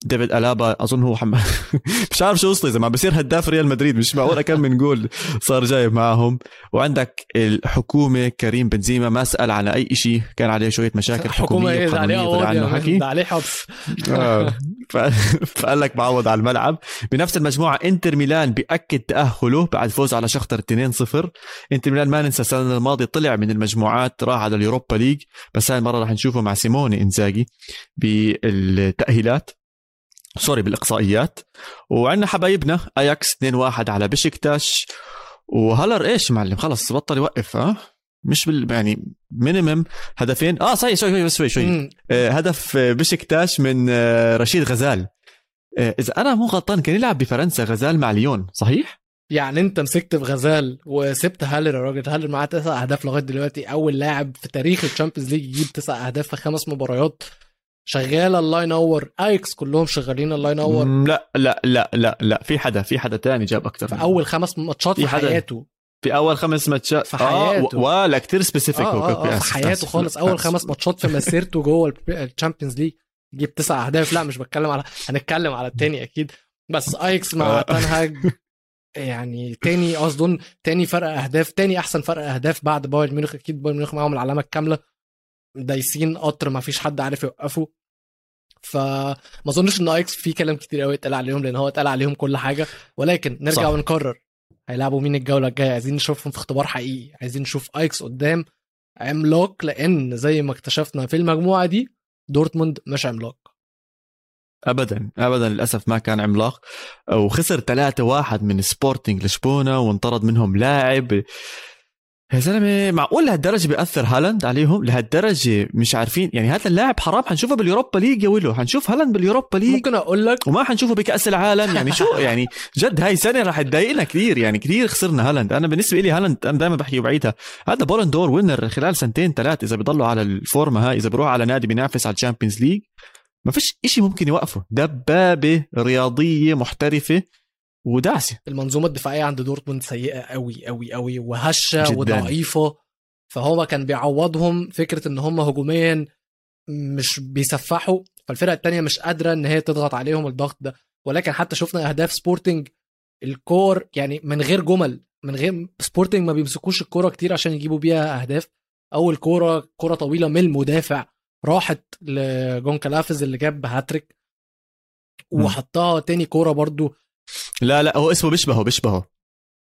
ديفيد ألابا أظن هو حم... مش عارف شو وصل يا زلمه بصير هداف ريال مدريد مش معقول كم من جول صار جايب معهم. وعندك الحكومة كريم بنزيما ما سأل على أي شيء كان عليه شوية مشاكل حكومية ده عليه طلع عنه يا حكي. عليه حبس آه. فقال لك بعوض على الملعب. بنفس المجموعة إنتر ميلان بيأكد تأهله بعد فوز على شختر 2-0 إنتر ميلان ما ننسى السنة الماضية طلع من المجموعات راح على اليوروبا ليج. بس هاي المرة راح نشوفه مع سيموني إنزاجي بالتأهيلات. sorry بالإقصائيات. وعندنا حبايبنا اياكس 2-1 على بشكتاش وهالر إيش معلم؟ خلص بطل يوقف ها؟ مش بال يعني minimum هدفين. آه صحيح شوي شوي بس شوي. شوي. آه، هدف آه، بشكتاش من آه، رشيد غزال. آه، إذا أنا مو غلطان كان يلعب بفرنسا غزال مع ليون صحيح؟ يعني أنت مسكت في غزال وسبت هالر يا راجل. هالر معاه تسع أهداف لغاية دلوقتي. أول لاعب في تاريخ الشامبيونز ليج يجيب تسع أهداف في خمس مباريات. شغاله الله ينور ايكس كلهم شغالين الله ينور لا لا لا لا لا. في حدا في حدا تاني جاب أكثر في أول خمس ماتشات في في حدا- حياته. في أول خمس ماتشات في حياته. آه ولا كثير specific آه آه آه في حياته خالص. أول خمس ماتشات في مسيرته جوه الشامبيونز ليج جيب تسع أهداف. لا مش بتكلم على هنتكلم على التاني أكيد. بس ايكس مع آه. تنهاج يعني تاني أظن تاني فرق أهداف تاني أحسن فرق أهداف بعد بايرن ميونخ. أكيد بايرن ميونخ معاهم العلامة الكاملة. دايسين قطر ما فيش حد عارف يوقفه. فما اظنش إن ايكس في كلام كتير قوي اتقال عليهم لأن هو اتقال عليهم كل حاجة. ولكن نرجع صح. ونكرر هيلعبوا مين الجولة الجاية؟ عايزين نشوفهم في اختبار حقيقي. عايزين نشوف ايكس قدام عملاق لأن زي ما اكتشفنا في المجموعة دي دورتموند مش عملاق. ابدا ابدا للأسف ما كان عملاق. وخسر 3-1 من سبورتنج لشبونة وانطرد منهم لاعب يا زلمة معقول لهالدرجة بيأثر هالاند عليهم؟ لهالدرجة مش عارفين. يعني هذا اللاعب حرام حنشوفه بال Europa League يا ولو حنشوف هالاند بال Europa League. ممكن أقول لك وما حنشوفه بكأس العالم. يعني شو؟ يعني جد هاي سنة راح تضايقنا كثير. يعني كثير خسرنا هالاند. أنا بالنسبة لي هالاند أنا دائما بحكي وبعيدها. هذا Ballon d'Or winner خلال سنتين ثلاث إذا بيضلوا على ال form ة هاي إذا بيروح على نادي بينافس على ال Champions League ما فيش إشي ممكن يوقفه. دبابة رياضية محترفة. وداسه المنظومة الدفاعية عند دورتموند سيئة قوي قوي قوي وهشة جداً. وضعيفة. فهو كان بيعوضهم فكرة إن هم هجوميا مش بيصفحوا فالفرقة التانية مش قادرة إن هي تضغط عليهم الضغط ده. ولكن حتى شفنا أهداف سبورتنج الكور يعني من غير جمل من غير سبورتنج ما بيمسكوش الكورة كتير عشان يجيبوا بيها أهداف. أول كورة كورة طويلة من المدافع راحت لجونكالفيز اللي جاب هاتريك. وحطها تاني كورة برضو لا لا هو اسمه بيشبهه بيشبهه.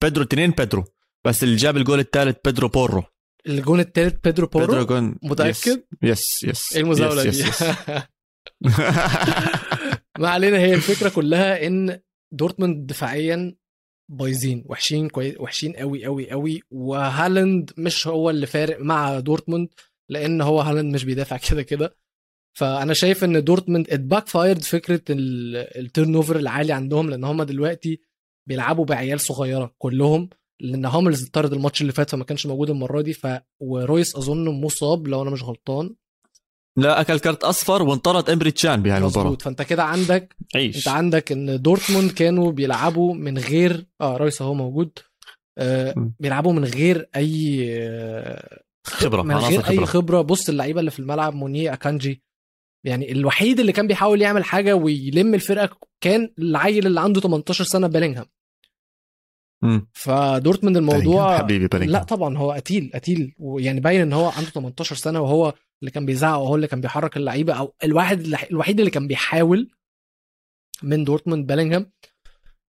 بيدرو تنين بيدرو. بس اللي جاب الجول الثالث بيدرو بورو. الجون التالت بيدرو بورو؟ بيدرو جون متأكد؟ yes yes إيه المزاولة دي. ما علينا هي الفكرة كلها إن دورتموند دفاعيا بايظين وحشين كويس وحشين قوي قوي قوي وهالاند مش هو اللي فارق مع دورتموند لأن هو هالاند مش بيدافع كده كده. فأنا شايف إن دورتموند it backfired فكرة ال turnover العالي عندهم لأن هم دلوقتي بيلعبوا بعيال صغيرة كلهم لأن هاملز اتطرد الماتش اللي فات فما كانش موجود المرة دي ف ورويس أظن مصاب لو أنا مش غلطان. لا أكل كارت أصفر وانطرد إمري تشان بهالمباراه مظبوط. فأنت كده عندك عيش. أنت عندك إن دورتموند كانوا بيلعبوا من غير آه رايس أهو موجود آه. بيلعبوا من غير أي آه خبرة من غير أي خبرة. خبرة. بص اللعيبة اللي في الملعب مونيه أكانجي يعني الوحيد اللي كان بيحاول يعمل حاجة ويلم الفرقة كان العيل اللي عنده 18 سنة بيلينغهام. مم. فدورتموند الموضوع حبيبي بلينغهام لا طبعا هو قتيل قتيل. ويعني باين إن هو عنده 18 سنة وهو اللي كان بيزعق وهو اللي كان بيحرك اللعيبة أو الواحد الوحيد اللي كان بيحاول من دورتموند بيلينغهام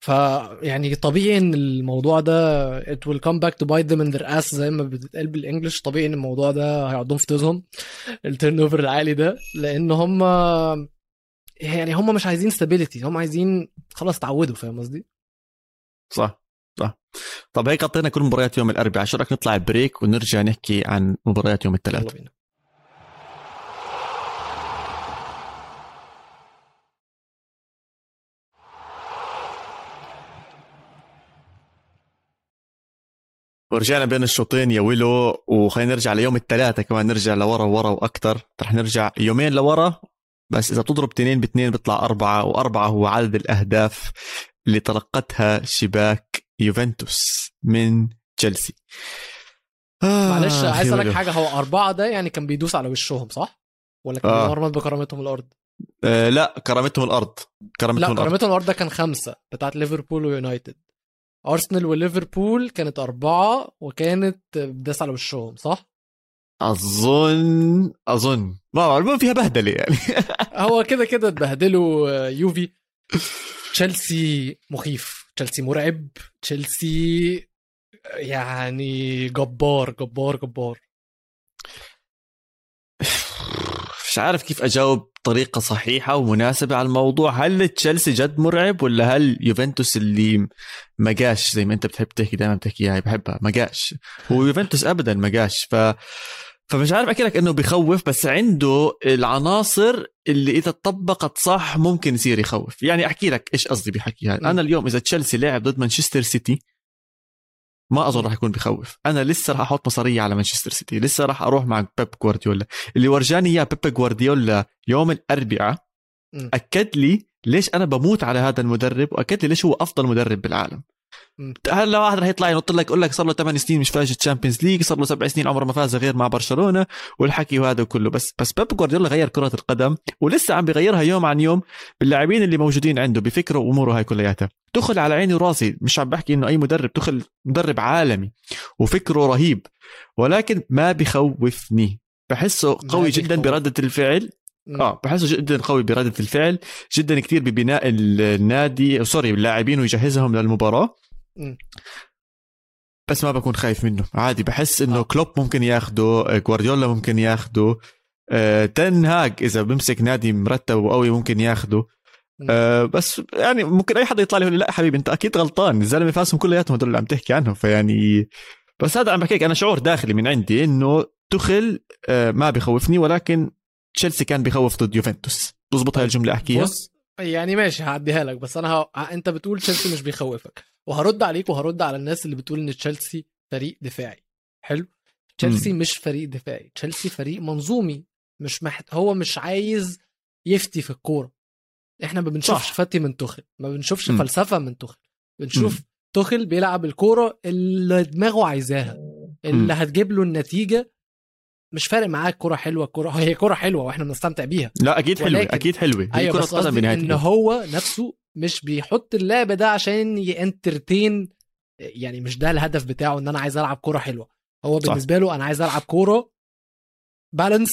فيعني طبيعي إن الموضوع ده it will come back to bite them in their ass زي ما بتتقال بالإنجلش. طبيعي إن الموضوع ده هيقعدهم في تيزهم ال turnover العالي ده لأن هم يعني هم مش عايزين stability هم عايزين خلاص تعودوا فاهم قصدي؟ صح صح. طب هيك غطينا كل مباريات يوم الأربعاء شو رأيك نطلع break ونرجع نحكي عن مباريات يوم الثلاث؟ ورجعنا بين الشوطين يا ويلو وخلينا نرجع ليوم الثلاثاء كمان نرجع لورا ورا وأكثر رح نرجع يومين لورا بس إذا بتضرب اثنين باثنين بيطلع أربعة وأربعة هو عدد الأهداف اللي تلقتها شباك يوفنتوس من تشيلسي آه معلش عايز أسألك. حاجة هو أربعة ده يعني كان بيدوس على وشهم صح؟ ولا كان آه. بكرامتهم الأرض؟ آه لا كرامتهم الأرض كرامتهم لا الأرض كرامتهم الأرض ده كان خمسة بتاعت ليفربول ويونايتد أرسنال وليفربول كانت أربعة وكانت بتداس على وشهم صح؟ اظن أظن. ما بعرف المهم فيها بهدلة يعني. هو كده كده اتبهدلوا آه، يوفي. تشيلسي مخيف. تشيلسي مرعب. تشيلسي يعني جبار جبار جبار. مش عارف كيف أجاوب بطريقة صحيحة ومناسبة على الموضوع. هل تشيلسي جد مرعب ولا هل يوفنتوس اللي ما زي ما أنت بتحب تحكي دائما بتحكي؟ اياها بحبها ما هو يوفنتوس ابدا ما ف فمش عارف أحكي لك إنه بخوف بس عنده العناصر اللي إذا طبقت صح ممكن يصير يخوف. يعني أحكي لك إيش قصدي بحكيها م. أنا اليوم إذا تشيلسي لعب ضد مانشستر سيتي ما أظن راح يكون بخوف أنا لسه راح أحط مصارية على مانشستر سيتي لسه راح أروح مع بيب جوارديولا اللي ورجاني إياه بيب جوارديولا يوم الأربعاء. أكد لي ليش أنا بموت على هذا المدرب وأكد لي ليش هو أفضل مدرب بالعالم. هلا واحد رح يطلع ينط لك يقول لك صار له 8 سنين مش فاز ال Champions League صار له سبع سنين عمره ما فاز غير مع برشلونة والحكي وهذا كله بس بس بيب جوارديولا غير كرة القدم ولسه عم بيغيرها يوم عن يوم باللاعبين اللي موجودين عنده بفكره وأموره هاي كلياتها دخل على عيني وراسي مش عم بحكي إنه أي مدرب دخل مدرب عالمي وفكره رهيب ولكن ما بخوفني بحسه قوي جدا. برده الفعل. آه بحسه جدا قوي برده الفعل جدا كثير ببناء النادي سوري اللاعبين ويجهزهم للمباراة م. بس ما بكون خايف منه. عادي بحس إنه آه. كلوب ممكن ياخده آه، جوارديولا ممكن ياخده آه، تن هاج إذا بمسك نادي مرتب وقوي ممكن ياخده. آه، بس يعني ممكن أي حدا يطلع لي يقول لي لا حبيبي أنت أكيد غلطان. الزلمة فاسهم كلياتهم هدول اللي عم تحكي عنهم فيعني بس هذا عم بحكيك أنا شعور داخلي من عندي إنه تخل آه، ما بخوفني ولكن تشيلسي كان بخوف ضد يوفنتوس. بزبط هاي الجملة أحكيها. بص يعني ماشي هعديها لك بس أنا ه... أنت بتقول تشيلسي مش بيخوفك. وهرد عليك وهرد على الناس اللي بتقول إن تشيلسي فريق دفاعي. حلو؟ تشيلسي مش فريق دفاعي. تشيلسي فريق منظومي. مش محت... هو مش عايز يفتي في الكورة. إحنا ما بنشوفش. فتي من تخل ما بنشوفش مم. فلسفة من تخل بنشوف تخل بيلعب الكورة اللي دماغه عايزاها. اللي. هتجيب له النتيجة مش فارق معاه الكوره حلوة الكوره هي كوره حلوة وإحنا بنستمتع بيها. لا أكيد ولكن- أكيد حلوة. هي أيوه كرة بس قدم قصدي بنهاية إن. هو نفسه مش بيحط اللعب ده عشان ينترتين يعني مش ده الهدف بتاعه إن أنا عايز ألعب كوره حلوة. هو بالنسبة له أنا عايز ألعب كورة بالانس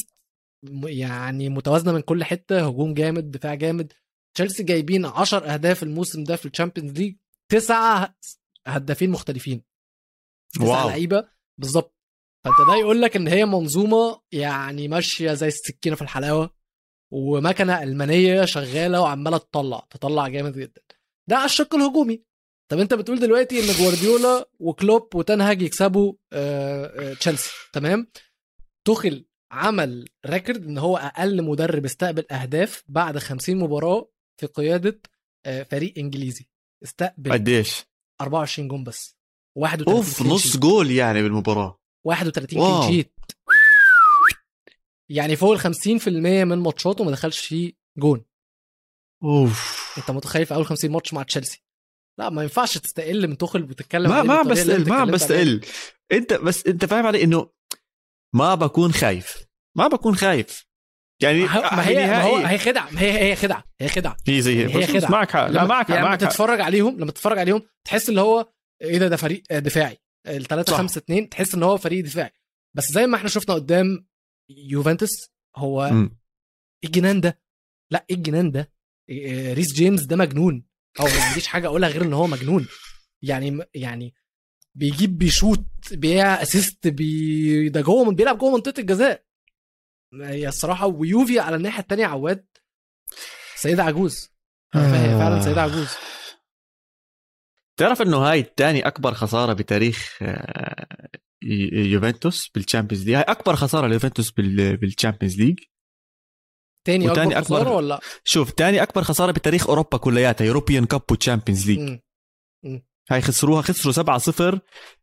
يعني متوازنة من كل حتة هجوم جامد دفاع جامد. تشيلسي جايبين 10 أهداف الموسم ده في ال Champions League تسعه هدافين مختلفين. تسعه لعيبة بالظبط. فانت ده يقول لك إن هي منظومة يعني ماشية زي السكينة في الحلاوة ومكنة ألمانية شغالة وعمالة تطلع تطلع جامد جدا. ده على الشق الهجومي. طب أنت بتقول دلوقتي إن جوارديولا وكلوب وتن هاج يكسبوا آه، آه، تشيلسي تمام؟ توخل عمل record إن هو أقل مدرب استقبل أهداف بعد 50 مباراة في قيادة آه، فريق إنجليزي. استقبل قديش؟ 24 جون بس. 31 أوف نص جول يعني بالمباراة. 31 clean sheet يعني فوق ال 50% من ماتشاته ما دخلش فيه جون. أوف. انت متخيل في أول 50 ماتش مع تشيلسي؟ لا ما ينفعش تستقل من توخل بتتكلم ما ما بستقل ما بستقل. انت بس انت فاهم علي انه ما بكون خايف. ما بكون خايف. يعني ما هي ما هو هي خدعة ما هي هي خدعة هي خدعة. هي زي هي, هي خدعة. معك لا معك يعني معك تتفرج عليهم لما تتفرج عليهم تحس اللي هو إيه ده ده فريق دفاعي. ال 3 5 2 تحس إن هو فريق دفاعي. بس زي ما إحنا شفنا قدام يوفنتوس هو إيه الجنان ده؟ لأ إيه الجنان ده؟ إيه، ريس جيمس ده مجنون. أو ما عنديش حاجة أقولها غير إن هو مجنون. يعني يعني بيجيب بيشوت بي assist بي ده جوه بيلعب جوه منطقة الجزاء. هي الصراحة ويوفي على الناحية الثانية عواد. سيدة عجوز. آه. فعلا سيدة عجوز. تعرف إنه هاي الثاني أكبر خسارة بتاريخ آه، يوفنتوس بال Champions League هاي أكبر خسارة ليوفنتوس بالشامبيونز ليج تاني أكبر أكبر خسارة ولا؟ شوف تاني أكبر خسارة بتاريخ أوروبا كلياتها European Cup و Champions League هاي خسروها خسروا 7-0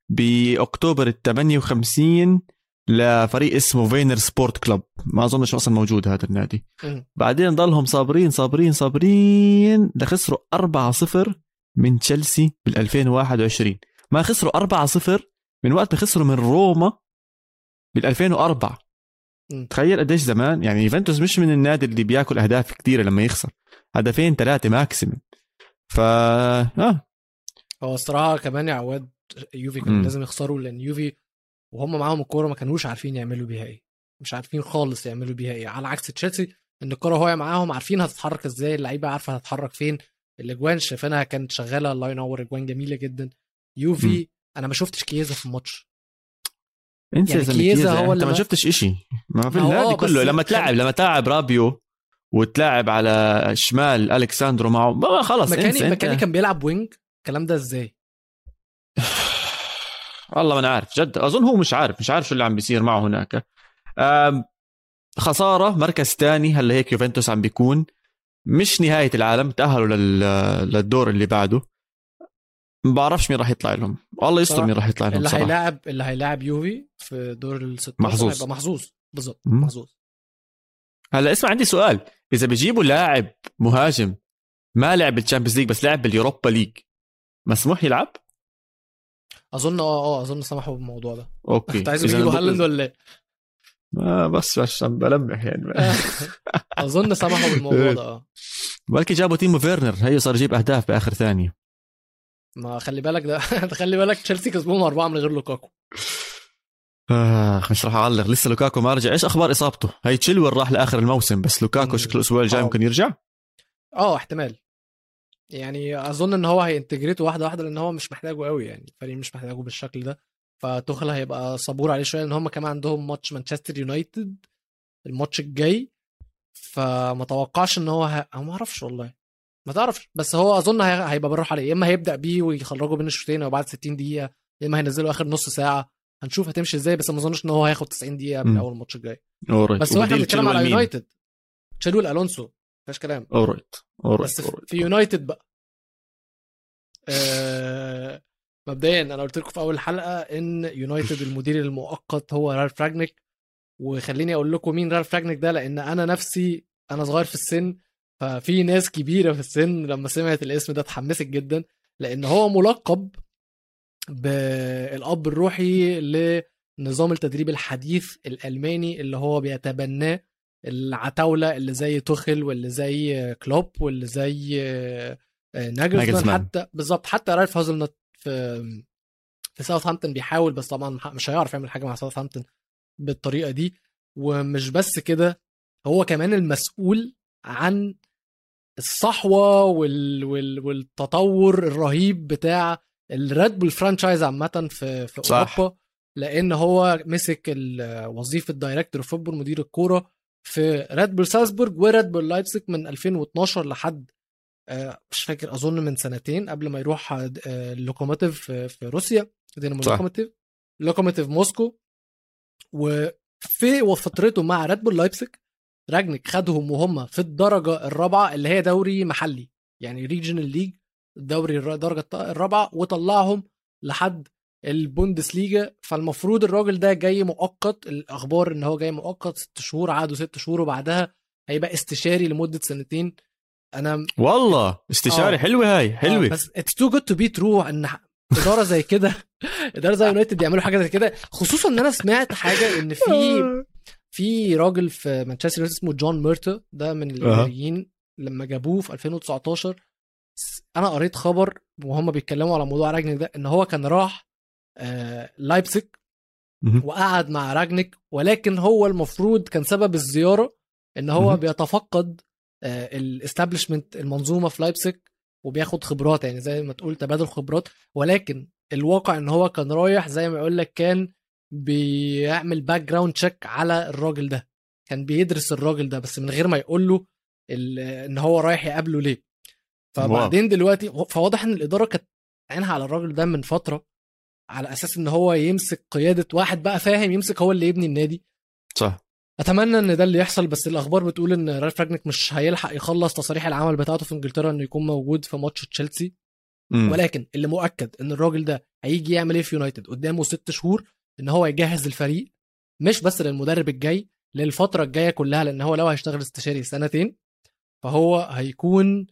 بأكتوبر ال 58 لفريق اسمه فينر سبورت كلوب ما أظنش أصلا موجود هذا النادي. م. بعدين ضلهم صابرين صابرين صابرين لخسروا 4-0 من تشيلسي بال 2021 ما خسروا 4-0 من وقت ما خسروا من روما بال 2004 تخيل قديش زمان يعني يوفنتوس مش من النادي اللي بياكل أهداف كثيره لما يخسر. هدفين ثلاثة ماكسيمم ف آه. هو الصراحة كمان يا عواد يوفي كان لازم يخسروا لأن يوفي وهم معاهم الكورة ما كانوش عارفين يعملوا بيها إيه. مش عارفين خالص يعملوا بيها إيه. على عكس تشيلسي إن الكورة وهي معاهم عارفين هتتحرك إزاي اللعيبة عارفة هتتحرك فين. الأجوان شايفينها كانت شغالة. الله ينور أجوان جميلة جدا. يوفي م. أنا ما شفتش كييزا في الماتش. أنت يعني كييزا هو أنت ما شفتش إشي. ما في النادي كله. لما تلعب لما تلعب رابيو وتلاعب على شمال الكساندرو معه ما خلص مكاني مكاني كان بيلعب wing. الكلام ده إزاي؟ والله ما أنا عارف جد. أظن هو مش عارف مش عارف شو اللي عم بيصير معه هناك. خسارة مركز ثاني هلأ هيك يوفنتوس عم بيكون. مش نهاية العالم تأهلوا للدور اللي بعده. ما بعرفش مين راح يطلع لهم. والله يستر مين راح يطلع لهم اللي هيلاعب اللي هيلاعب يوفي في دور ال 16 محظوظ. هيبقى محظوظ. بالضبط محظوظ. هلا اسمع عندي سؤال. إذا بيجيبوا لاعب مهاجم ما لعب بال Champions League بس لعب بال Europa League مسموح يلعب؟ أظن آه آه أظن سمحوا بالموضوع ده. okay. انت عايز يجيبوا هالاند ولا إيه؟ ما بس عشان بلمح يعني. أظن سمحوا بالموضوع ده. آه بلكي جابوا تيمو فيرنر هي صار يجيب أهداف بآخر ثانية. ما خلي بالك ده. خلي بالك تشيلسي كسبوهم أربعة من غير لوكاكو. آه مش راح أعلق. لسه لوكاكو ما رجع. إيش أخبار إصابته؟ هي تشيلويل راح لآخر الموسم بس لوكاكو شكله الأسبوع الجاي آه. ممكن يرجع؟ آه احتمال. يعني أظن إن هو هي integrate ه واحدة واحدة لأن هو مش محتاجه قوي يعني. الفريق مش محتاجه بالشكل ده. فتوخل هيبقى صبور عليه شوية لأن هم كمان عندهم ماتش مانشستر يونايتد الماتش الجاي. فما توقعش إن هو ه... ما أعرفش والله. ما تعرفش بس هو أظن هيبقى بالراحة عليه. يا إما هيبدأ بيه ويخرجه بين الشوطين أو بعد 60 دقيقة يا إما هينزله آخر نص ساعة. هنشوف هتمشي إزاي بس ما أظنش إن هو هياخد 90 دقيقة من أول الماتش الجاي. بس هو إحنا بنتكلم على يونايتد. تشيلويل الونسو مفيش كلام. alright alright بس في يونايتد بقى. آه مبدئيا أنا قلت لكم في أول حلقة إن يونايتد المدير المؤقت هو رالف راجنيك وخليني أقول لكم مين رالف راجنيك ده لأن أنا نفسي أنا صغير في السن ففي ناس كبيرة في السن لما سمعت الاسم ده اتحمست جدا لأن هو ملقب بالأب الروحي لنظام التدريب الحديث الألماني اللي هو بيتبناه العتاولة اللي زي توخل واللي زي كلوب واللي زي ناجلزمان حتى بالظبط حتى رايف هازلنت في في ساوثهامبتون بيحاول بس طبعا مش هيعرف يعمل حاجة مع ساوثهامبتون بالطريقة دي ومش بس كده هو كمان المسؤول عن الصحوة وال... وال... والتطور الرهيب بتاع الريد بول franchise عامة في في صح. أوروبا لأن هو مسك وظيفة director football مدير الكورة في ريد بول سالزبورج وريد بول لايبزيج من 2012 لحد مش فاكر أظن من سنتين قبل ما يروح آه، اللوكوموتيف في في روسيا. دينامو. لوكوموتيف. لوكوموتيف موسكو. وفي فترته مع ريد بول لايبزيج راجنيك خدهم وهم في الدرجة الرابعة اللي هي دوري محلي. يعني regional league الدوري الدرجه الرابعة وطلعهم لحد البوندسليجا. فالمفروض الراجل ده جاي مؤقت. الأخبار إن هو جاي مؤقت ست شهور عادوا ست شهور وبعدها هيبقى استشاري لمدة سنتين. أنا والله استشاري آه. حلوة هاي آه، حلوة بس it's too good to be true إن إدارة زي كده إدارة زي يونايتد يعملوا حاجة زي كده خصوصا إن أنا سمعت حاجة إن في في راجل في مانشستر يونايتد اسمه جون ميرتا ده من الاداريين لما جابوه في 2019 س- أنا قريت خبر وهم بيتكلموا على موضوع راجنيك ده إن هو كان راح آه لايبسك. وقعد مع راجنيك ولكن هو المفروض كان سبب الزيارة إن هو. بيتفقد ال establishment المنظومة في لايبسك وبياخد خبرات يعني زي ما تقول تبادل خبرات. ولكن الواقع إن هو كان رايح زي ما يقول لك كان بيعمل background check على الراجل ده. كان بيدرس الراجل ده بس من غير ما يقول له إن هو رايح يقابله ليه. فبعدين دلوقتي فواضح إن الإدارة كانت عينها على الراجل ده من فترة على أساس إن هو يمسك قيادة واحد بقى فاهم يمسك هو اللي يبني النادي. صح. أتمنى إن ده اللي يحصل بس الأخبار بتقول إن رالف راجنيك مش هيلحق يخلص تصاريح العمل بتاعته في إنجلترا إنه يكون موجود في ماتش تشيلسي. ولكن اللي مؤكد إن الراجل ده هيجي يعمل إيه في يونايتد؟ قدامه ست شهور إن هو يجهز الفريق مش بس للمدرب الجاي للفترة الجاية كلها لأن هو لو هيشتغل استشاري سنتين فهو هيكون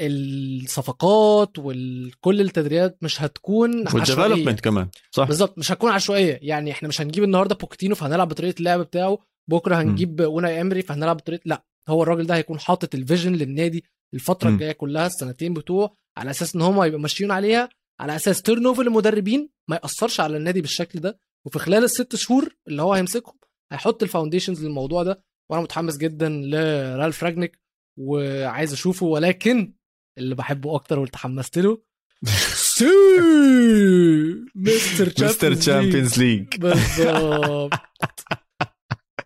الصفقات وكل التدريبات مش هتكون عشوائية. وال development كمان صح. بالظبط مش هتكون عشوائية. يعني إحنا مش هنجيب النهارده بوكيتينو فهنلعب بطريقة اللعب بتاعه بكرة هنجيب اوناي امري فهنلعب بطريقه لا هو الراجل ده هيكون حاطط ال vision للنادي الفترة. الجاية كلها السنتين بتوعه على أساس إن هم يبقوا ماشيين عليها على أساس turnover المدربين ما يأثرش على النادي بالشكل ده. وفي خلال الست شهور اللي هو هيمسكهم هيحط ال foundations للموضوع ده. وأنا متحمس جدا لرالف راجنيك وعايز أشوفه ولكن اللي بحبه أكتر واللي تحمست له Mister Champions League بالظبط.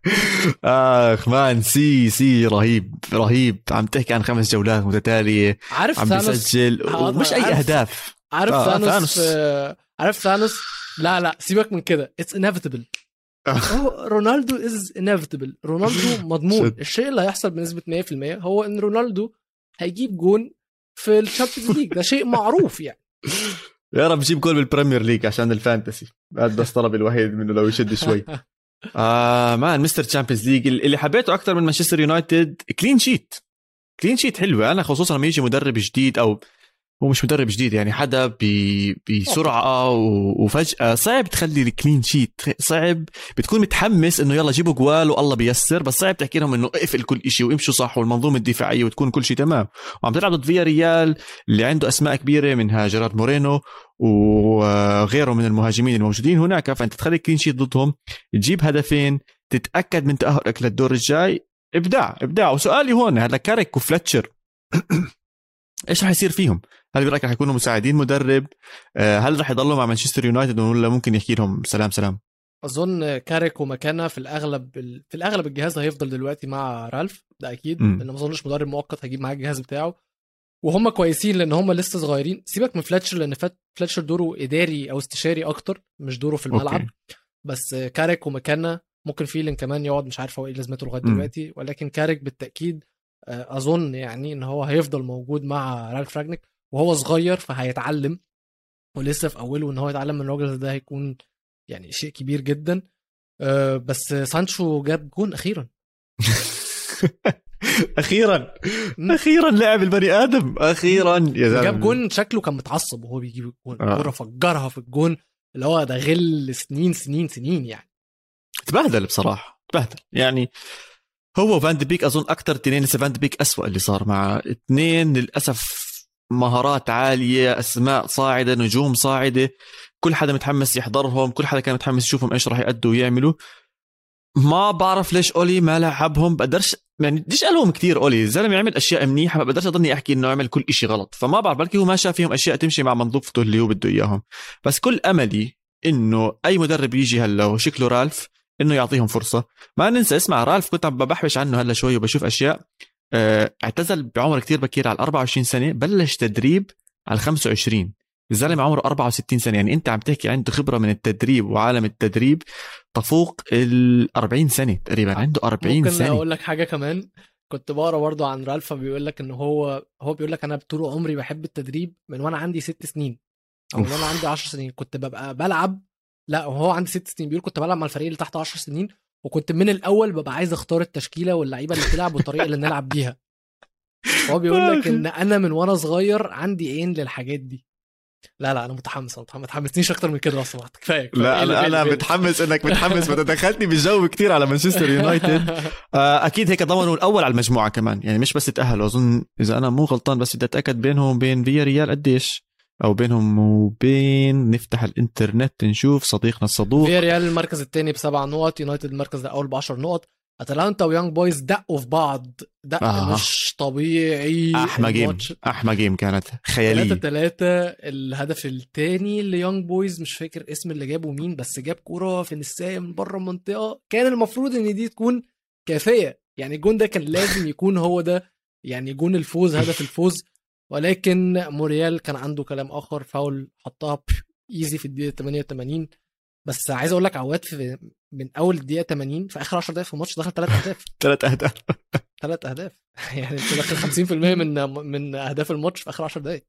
اخ man سي سي رهيب رهيب. عم تحكي عن خمس جولات متتالية. عارف عم بيسجل. ومش أي عارف. أهداف. عارف آه، ثانوس ثانوس. في- عارف ثانوس؟ لا لا سيبك من كده. it's inevitable هو رونالدو is inevitable رونالدو مضمون. الشيء اللي هيحصل بنسبة 100% هو إن رونالدو هيجيب جون في ال Champions League. ده شيء معروف يعني. يا رب جيب goal بال Premier League عشان ال fantasy. هذا بس طلبي الوحيد منه لو يشد شوي. آه man Mister Champions League اللي حبيته أكثر من مانشستر يونايتد clean sheet. clean sheet حلوة أنا خصوصا لما يجي مدرب جديد أو هو مش مدرب جديد يعني حدا بسرعة وفجأة صعب تخلي ال clean sheet صعب. بتكون متحمس إنه يلا جيبوا جوال والله بيصير بس صعب تحكي لهم إنه اقفل كل شيء وامشوا صح والمنظومة الدفاعية وتكون كل شيء تمام. وعم تلعب ضد فيا ريال اللي عنده أسماء كبيرة منها جيرارد مورينو وغيره من المهاجمين الموجودين هناك فأنت تخلي clean sheet ضدهم تجيب هدفين تتأكد من تأهلك للدور الجاي إبداع إبداع وسؤالي هون هلا كاريك وفلتشر إيش راح يصير فيهم؟ هل برايك راح يكونوا مساعدين مدرب؟ آه، هل راح يضلوا مع مانشستر يونايتد ولا ممكن يحكي لهم سلام سلام؟ أظن كاريك وماكينا في الأغلب في الأغلب الجهاز هيفضل دلوقتي مع رالف ده أكيد مم. لأن ما أظنش مدرب مؤقت هيجيب معاه الجهاز بتاعه وهم كويسين لأن هم لسه صغيرين. سيبك من فلتشر لأن فلتشر دوره إداري أو استشاري أكتر مش دوره في الملعب. okay. بس كاريك وماكينا ممكن فيلن كمان يقعد مش عارف هو إيه لازمته لغاية. دلوقتي. ولكن كاريك بالتأكيد آه، أظن يعني إن هو هيفضل موجود مع رالف راجنيك. وهو صغير فهيتعلم. ولسه في أوله إن هو يتعلم من الراجل ده هيكون يعني شيء كبير جدا. آه، بس سانشو جاب جون أخيرا. أخيرا. أخيرا لعب البني آدم. أخيرا. يا زلمة. جاب جون شكله كان متعصب وهو بيجيب الجون. آه. الكوره فجرها في الجون. اللي هو ده غل سنين سنين سنين يعني. تبهدل بصراحة. تبهدل. يعني هو فان دي بيك أظن أكثر اثنين. لسه فان دي بيك اسوء اللي صار مع اثنين للأسف مهارات عالية أسماء صاعدة نجوم صاعدة. كل حدا متحمس يحضرهم. كل حدا كان متحمس يشوفهم إيش راح يأدوا ويعملوا. ما بعرف ليش أولي ما لعبهم بقدرش يعني بديش ألوم كثير أولي الزلمة عمل أشياء منيحة ما بقدرش أضلني أحكي إنه عمل كل إشي غلط. فما بعرف بلكي هو ما شاف فيهم أشياء تمشي مع منظومته اللي هو بده إياهم. بس كل أملي إنه أي مدرب يجي هلأ وشكله رالف إنه يعطيهم فرصة. ما ننسى اسمع رالف كنت عم بحبش عنه هلأ شوي وبشوف أشياء. آه اعتزل بعمر كتير بكير على 24 سنة بلش تدريب على 25 الزلمة عمره 64 سنة يعني أنت عم تحكي عنده خبرة من التدريب وعالم التدريب. تفوق ال 40 سنة تقريبا عنده 40 ممكن سنة. أقول لك حاجة كمان كنت بقرأ برضه عن رالفا بيقول لك إن هو هو بيقول لك أنا طول عمري بحب التدريب من وأنا عندي ست سنين أو من. وأنا عندي 10 سنين كنت ببقى بلعب لا وهو عندي ست سنين بيقول كنت بلعب مع الفريق اللي تحت 10 سنين وكنت من الأول ببقى عايز أختار التشكيلة واللعيبة اللي تلعب والطريقة اللي نلعب بيها. هو بيقول لك إن أنا من وأنا صغير عندي عين للحاجات دي. لا لا أنا متحمس متحمس. ما تحمسنيش أكتر من كده لو سمحت كفاية. لا أنا أنا متحمس إنك متحمس. بدك دخلتني بالجو كتير على مانشستر يونايتد. آه، أكيد هيك ضمنوا الأول على المجموعة كمان. يعني مش بس تأهلوا. أظن إذا أنا مو غلطان بس بدي أتأكد بينهم وبين فيا ريال قديش. أو بينهم وبين نفتح الإنترنت نشوف صديقنا الصدوق. فيا ريال المركز الثاني بسبع نقط يونايتد المركز الأول ب 10 نقط. اتلانتا ويونج بويز دقوا في بعض. دق آه. مش طبيعي. أحمى game. أحمى game كانت. 3 خياليه 3 الهدف الثاني ليونج بويز مش فاكر اسم اللي جابه مين بس جاب كورة في نساية من بره المنطقة. كان المفروض إن دي تكون كافيه يعني الجون ده كان لازم يكون هو ده. يعني جون الفوز هدف الفوز. ولكن موريال كان عنده كلام آخر فاول حطها easy في الدقيقة 88 بس عايز أقول لك عواد في من أول الدقيقه 80 في آخر 10 دقائق في الماتش دخل ثلاث أهداف. ثلاث أهداف. ثلاث أهداف. يعني أنت داخل 50% من من أهداف الماتش في آخر 10 دقائق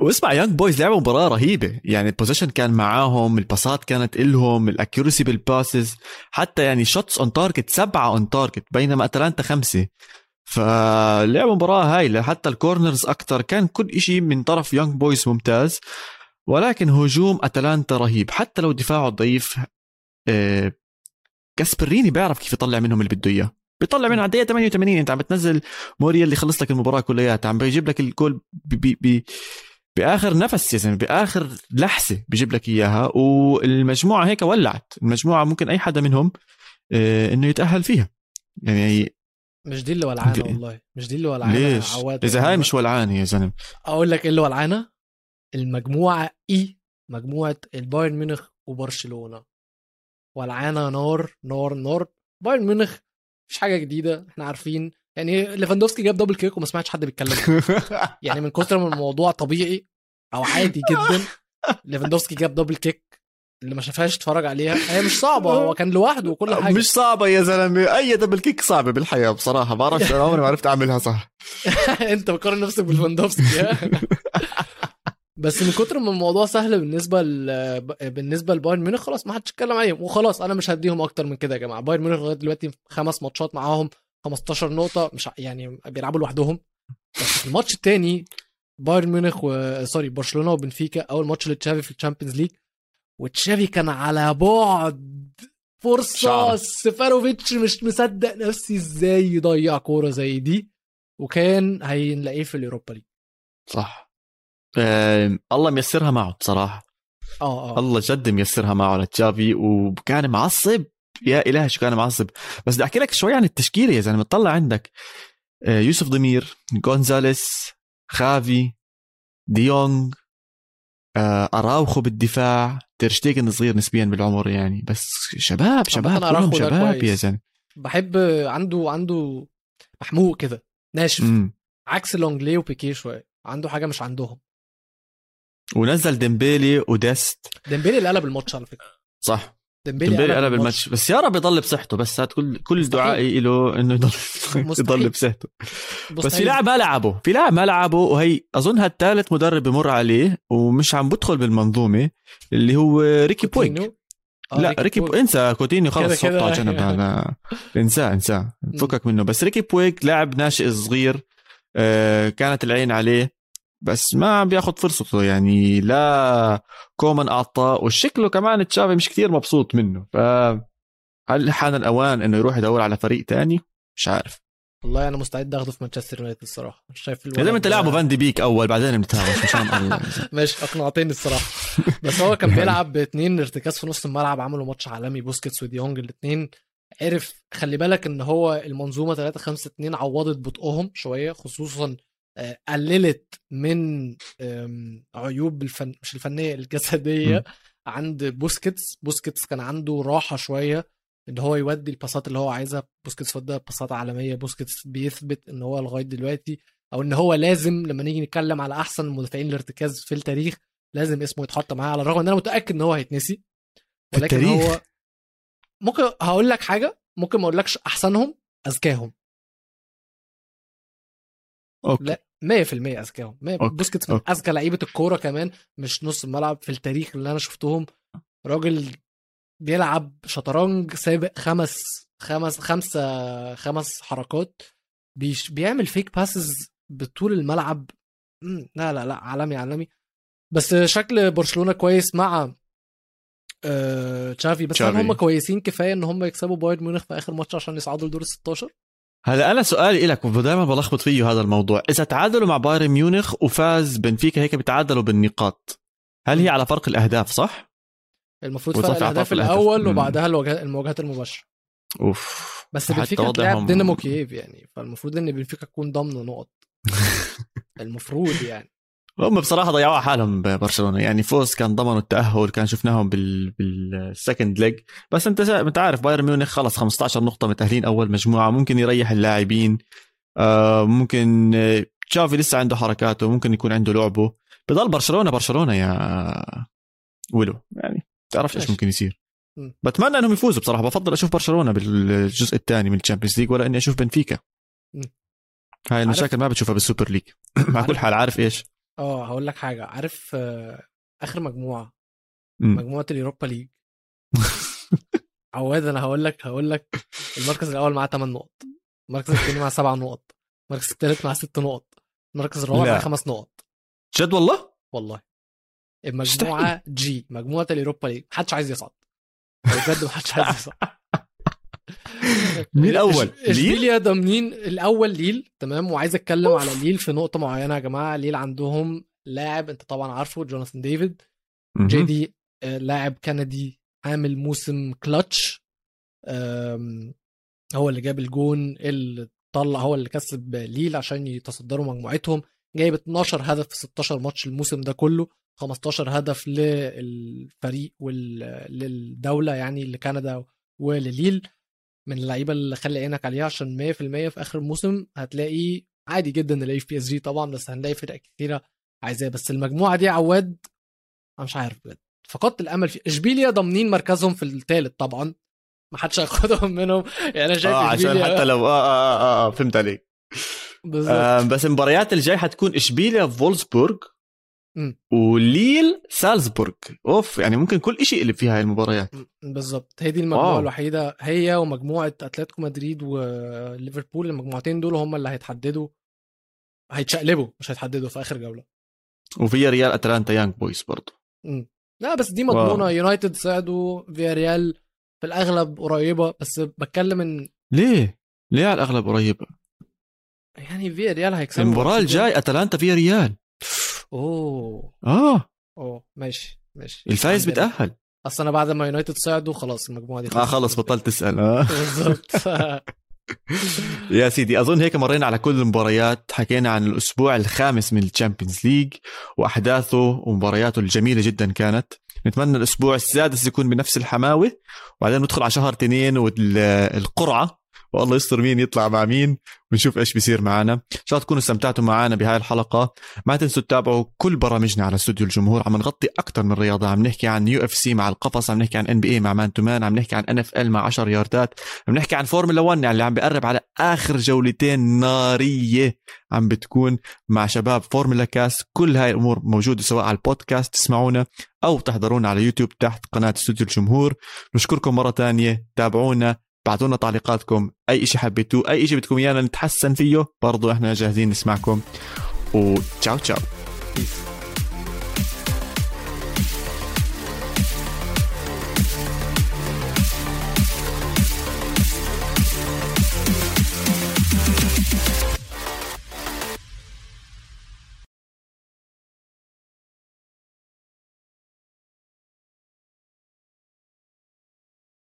واسمع يانج بويز لعبوا مباراة رهيبة. يعني ال possession كان معاهم الباسات كانت إلهم ال accuracy بال passes حتى يعني shots on target سبعة on target بينما أتلانتا خمسة. فلعبوا مباراة هايلة. حتى ال corners أكثر كان كل إشي من طرف يانج بويز ممتاز. ولكن هجوم أتلانتا رهيب. حتى لو دفاعه ضعيف جاسبريني بيعرف كيف يطلع منهم اللي بده إياه. بيطلع منهم على الدقيقة 88 انت عم بتنزل موريال اللي خلص لك المباراة كلياتها عم بيجيب لك الجول بآخر نفس يا زلمة بآخر لحسة بيجيب لك إياها. والمجموعة هيك ولعت المجموعة ممكن أي حدا منهم آه، إنه يتأهل فيها. يعني مش دي اللي ولعانه والله مش دي اللي ولعانه ليش؟ عواد. إذا هاي مش ولعانة يا زلمة. أقول لك إيه اللي ولعانه المجموعة إي مجموعة البايرن ميونخ وبرشلونة. ولعانه نار نار نار. بايرن ميونخ مش حاجة جديدة إحنا عارفين. يعني ليفاندوفسكي جاب double kick وما سمعتش حد بيتكلم. يعني من كتر ما الموضوع طبيعي أو عادي جدا ليفاندوفسكي جاب double kick اللي ما شافهاش اتفرج عليها. هي مش صعبة هو كان لوحده وكل حاجة. مش صعبة يا زلمة. أي double kick صعبه بالحياة بصراحة. بعرفش أنا عمري ما عرفت أعملها صح. أنت بتقارن نفسك بليفاندوفسكي ها؟ بس من كتر ما الموضوع سهل بالنسبة ل... بالنسبة لبايرن ميونخ خلاص ما حدش اتكلم عليهم. وخلاص أنا مش هديهم أكتر من كده يا جماعة. بايرن ميونخ لغاية دلوقتي خمس ماتشات معاهم 15 نقطة مش يعني بيلعبوا لوحدهم. بس في الماتش الثاني بايرن ميونخ و sorry برشلونة وبنفيكا أول ماتش لتشافي في ال Champions League. وتشافي كان على بعد فرصة شعر. سيفيروفيتش مش مصدق نفسي إزاي يضيع كورة زي دي وكان هنلاقيه في ال Europa League. صح. آه، الله ميسرها معه بصراحة. آه آه. الله جد ميسرها معه لتشافي وكان معصب. يا إله شو كان معصب. بس بدي أحكي لك شوي عن التشكيلة يا زلمة طلع عندك آه، يوسف دمير غونزاليس جافي ديونغ آه، أراوخو بالدفاع تيرشتيجن صغير نسبيا بالعمر يعني. بس شباب شباب كلهم شباب. يا زلمة. بحب أراوخو عنده حموق كده ناشف. أمم. عكس لونجلي وبيكيه شوية عنده حاجة مش عندهم. ونزل ديمبيلي وديست. ديمبيلي اللي قلب الماتش على فكرة. صح. ديمبيلي, ديمبيلي قلب الماتش. بس يا رب يضل بصحته بس هات كل كل. دعائي له إنه يضل. يضل بصحته. بس في. لاعب ما لعبه في لاعب ما لعبه وهي أظن هالثالث مدرب بمر عليه ومش عم بدخل بالمنظومة اللي هو ريكي كوتينيو. آه، لا ريكي. بويج انسى كوتينيو خلص حطه على. جنب. هذا انساه انساه فكك منه. بس ريكي بويج لاعب ناشئ صغير آه، كانت العين عليه. بس ما عم بياخذ فرصته يعني لا كومان أعطاه وشكله كمان تشافي مش كثير مبسوط منه. ف هل حان الأوان إنه يروح يدور على فريق تاني؟ مش عارف. والله أنا مستعد اخده في مانشستر يونايتد الصراحة. مش شايف يا زلمة أنت لعبوا فان دي بيك أول بعدين بنتهاوش مشان الله ماشي أقنعتني الصراحة. بس هو كان بيلعب باثنين ارتكاز في نص الملعب عملوا ماتش عالمي بوسكيتس وديونج الاثنين عرف خلي بالك إن هو المنظومة 3 5 2 عوضت بطئهم شوية خصوصا قللت من عيوب الفن مش الفنية الجسدية م. عند بوسكيتس. بوسكيتس كان عنده راحة شوية إن هو يودي الباسات اللي هو عايزها. بوسكيتس ودى باسات عالمية. بوسكيتس بيثبت إن هو لغاية دلوقتي أو إن هو لازم لما نيجي نتكلم على أحسن مدافعين الارتكاز في التاريخ لازم اسمه يتحط معاه على الرغم إن أنا متأكد إن هو هيتنسي. ولكن التاريخ؟ هو ممكن هقول لك حاجة ممكن ما أقولكش أحسنهم اذكاهم okay. لا 100% اذكاهم okay، بوسكيتس من okay. أذكى لعيبة الكورة كمان مش نص الملعب في التاريخ اللي أنا شفتهم. راجل بيلعب شطرنج سابق خمس خمس خمسة خمس حركات. بيش بيعمل فيك passes بطول الملعب. لا لا لا عالمي عالمي. بس شكل برشلونة كويس مع آه، تشافي. بس هل. هم كويسين كفاية إن هم يكسبوا بايرن ميونخ في آخر ماتش عشان يصعدوا لدور ال 16 هلا أنا سؤالي لك ودائما بلخبط فيه هذا الموضوع. إذا تعادلوا مع بايرن ميونخ وفاز بنفيكا هيك بتعادلوا بالنقاط. هل هي على فرق الأهداف صح؟ المفروض فرق الأهداف الأهداف. الأول مم. وبعدها المواجهات المباشرة. أوف. بس بنفيكا هتلاعب دينامو كييف يعني فالمفروض إن بنفيكا تكون ضامنة نقط. المفروض يعني. هم بصراحة ضيعوها حالهم ببرشلونة. يعني فوز كان ضمنوا التأهل كان شفناهم بال بال second leg بس انت. انت عارف بايرن ميونخ خلص 15 نقطة متأهلين أول مجموعة. ممكن يريح اللاعبين. آه ممكن آه، تشافي لسه عنده حركاته ممكن يكون عنده لعبه. بضل برشلونة برشلونة يا ولو يعني تعرفش إيش. ممكن يصير. بتمنى إنهم يفوزوا بصراحة. بفضل أشوف برشلونة بالجزء الثاني من ال Champions League ولا إني أشوف بنفيكا. هاي المشاكل ما بتشوفها بال Super League. مع كل حال عارف إيش؟ آه هقول لك حاجة عارف آه، آخر مجموعة مم. مجموعة ال Europa League؟ عواد أنا هقول لك هقول لك المركز الأول معاه 8 نقط المركز الثاني معاه 7 نقط المركز الثالث معاه 6 نقط المركز الرابع. معاه 5 نقط. جد والله؟ والله. المجموعة جي مجموعة ال Europa League محدش عايز يصعد. بجد محدش عايز يصعد. مين الأول؟ إش- اشبيليا ضامنين الأول ليل تمام؟ وعايز أتكلم على ليل في نقطة معينة يا جماعة. ليل عندهم لاعب أنت طبعا عارفه جوناثان ديفيد. J. D آه، لاعب كندي عامل موسم كلتش. هو اللي جاب الجون اللي طلع هو اللي كسب ليل عشان يتصدروا مجموعتهم. جايب 12 هدف في 16 ماتش الموسم ده كله. 15 هدف للفريق وللدولة يعني لكندا ولليل. من اللعيبة اللي خلي عينك عليها عشان 100% في آخر الموسم هتلاقي عادي جدا نلاقيه في PSG طبعا بس هنلاقي فرق كتيرة عايزاه. بس المجموعة دي عواد أنا مش عارف بجد. فقدت الأمل في إشبيليا ضامنين مركزهم في الثالث طبعا. ما حدش هياخدهم منهم. يعني أنا شايف آه عشان حتى لو آه, آه, آه, آه فهمت عليك. آه بس المباريات الجاي حتكون إشبيليا فولسبورغ مم. وليل سالزبورغ. أوف يعني ممكن كل شيء اللي فيها هاي المباريات. بالظبط. هي دي المجموعة واو. الوحيدة. هي ومجموعة أتلتيكو مدريد وليفربول. المجموعتين دول هم اللي هيتحددوا. هيتشقلبوا مش هيتحددوا في آخر جولة. وفياريال أتلانتا يانج بويز برضه مم. لا بس دي مضمونة. يونايتد صعدوا. فياريال في الأغلب قريبة. بس بتكلم إن ليه؟ ليه على الأغلب قريبة؟ يعني فياريال هيكسبوا المباراة الجاي أتلانتا فياريال أوه. آه. أوه ماشي ماشي. الفايز. بتاهل أصل أنا بعد ما يونايتد صعدوا خلاص المجموعة دي آه خلص بطلت تسأل. آه. بالظبط. يا سيدي أظن هيك مرينا على كل المباريات. حكينا عن الأسبوع الخامس من ال Champions League وأحداثه ومبارياته الجميلة جدا كانت. نتمنى الأسبوع السادس يكون بنفس الحماوة. وبعدين ندخل على شهر تنين والقرعة. والله يستر مين يطلع مع مين ونشوف إيش بيصير معنا إن شاء الله تكونوا استمتعتوا معنا بهاي الحلقة. ما تنسوا تتابعوا كل برامجنا على استوديو الجمهور. عم نغطي أكثر من رياضة. عم نحكي عن UFC مع القفص عم نحكي عن NBA مع Man to Man عم نحكي عن NFL مع 10 ياردات عم نحكي عن فورمولا 1 يعني اللي عم بيقرب على آخر جولتين نارية عم بتكون مع شباب فورمولا كاست كل هاي الأمور موجودة سواء على البودكاست تسمعونا أو تحضرونا على يوتيوب تحت قناة استوديو الجمهور. نشكركم مرة تانية. تابعونا. بعتونا تعليقاتكم. أي شيء حبيتوه أي شيء بدكم ايانا نتحسن فيه برضو إحنا جاهزين نسمعكم. وتشاو تشاو. Peace.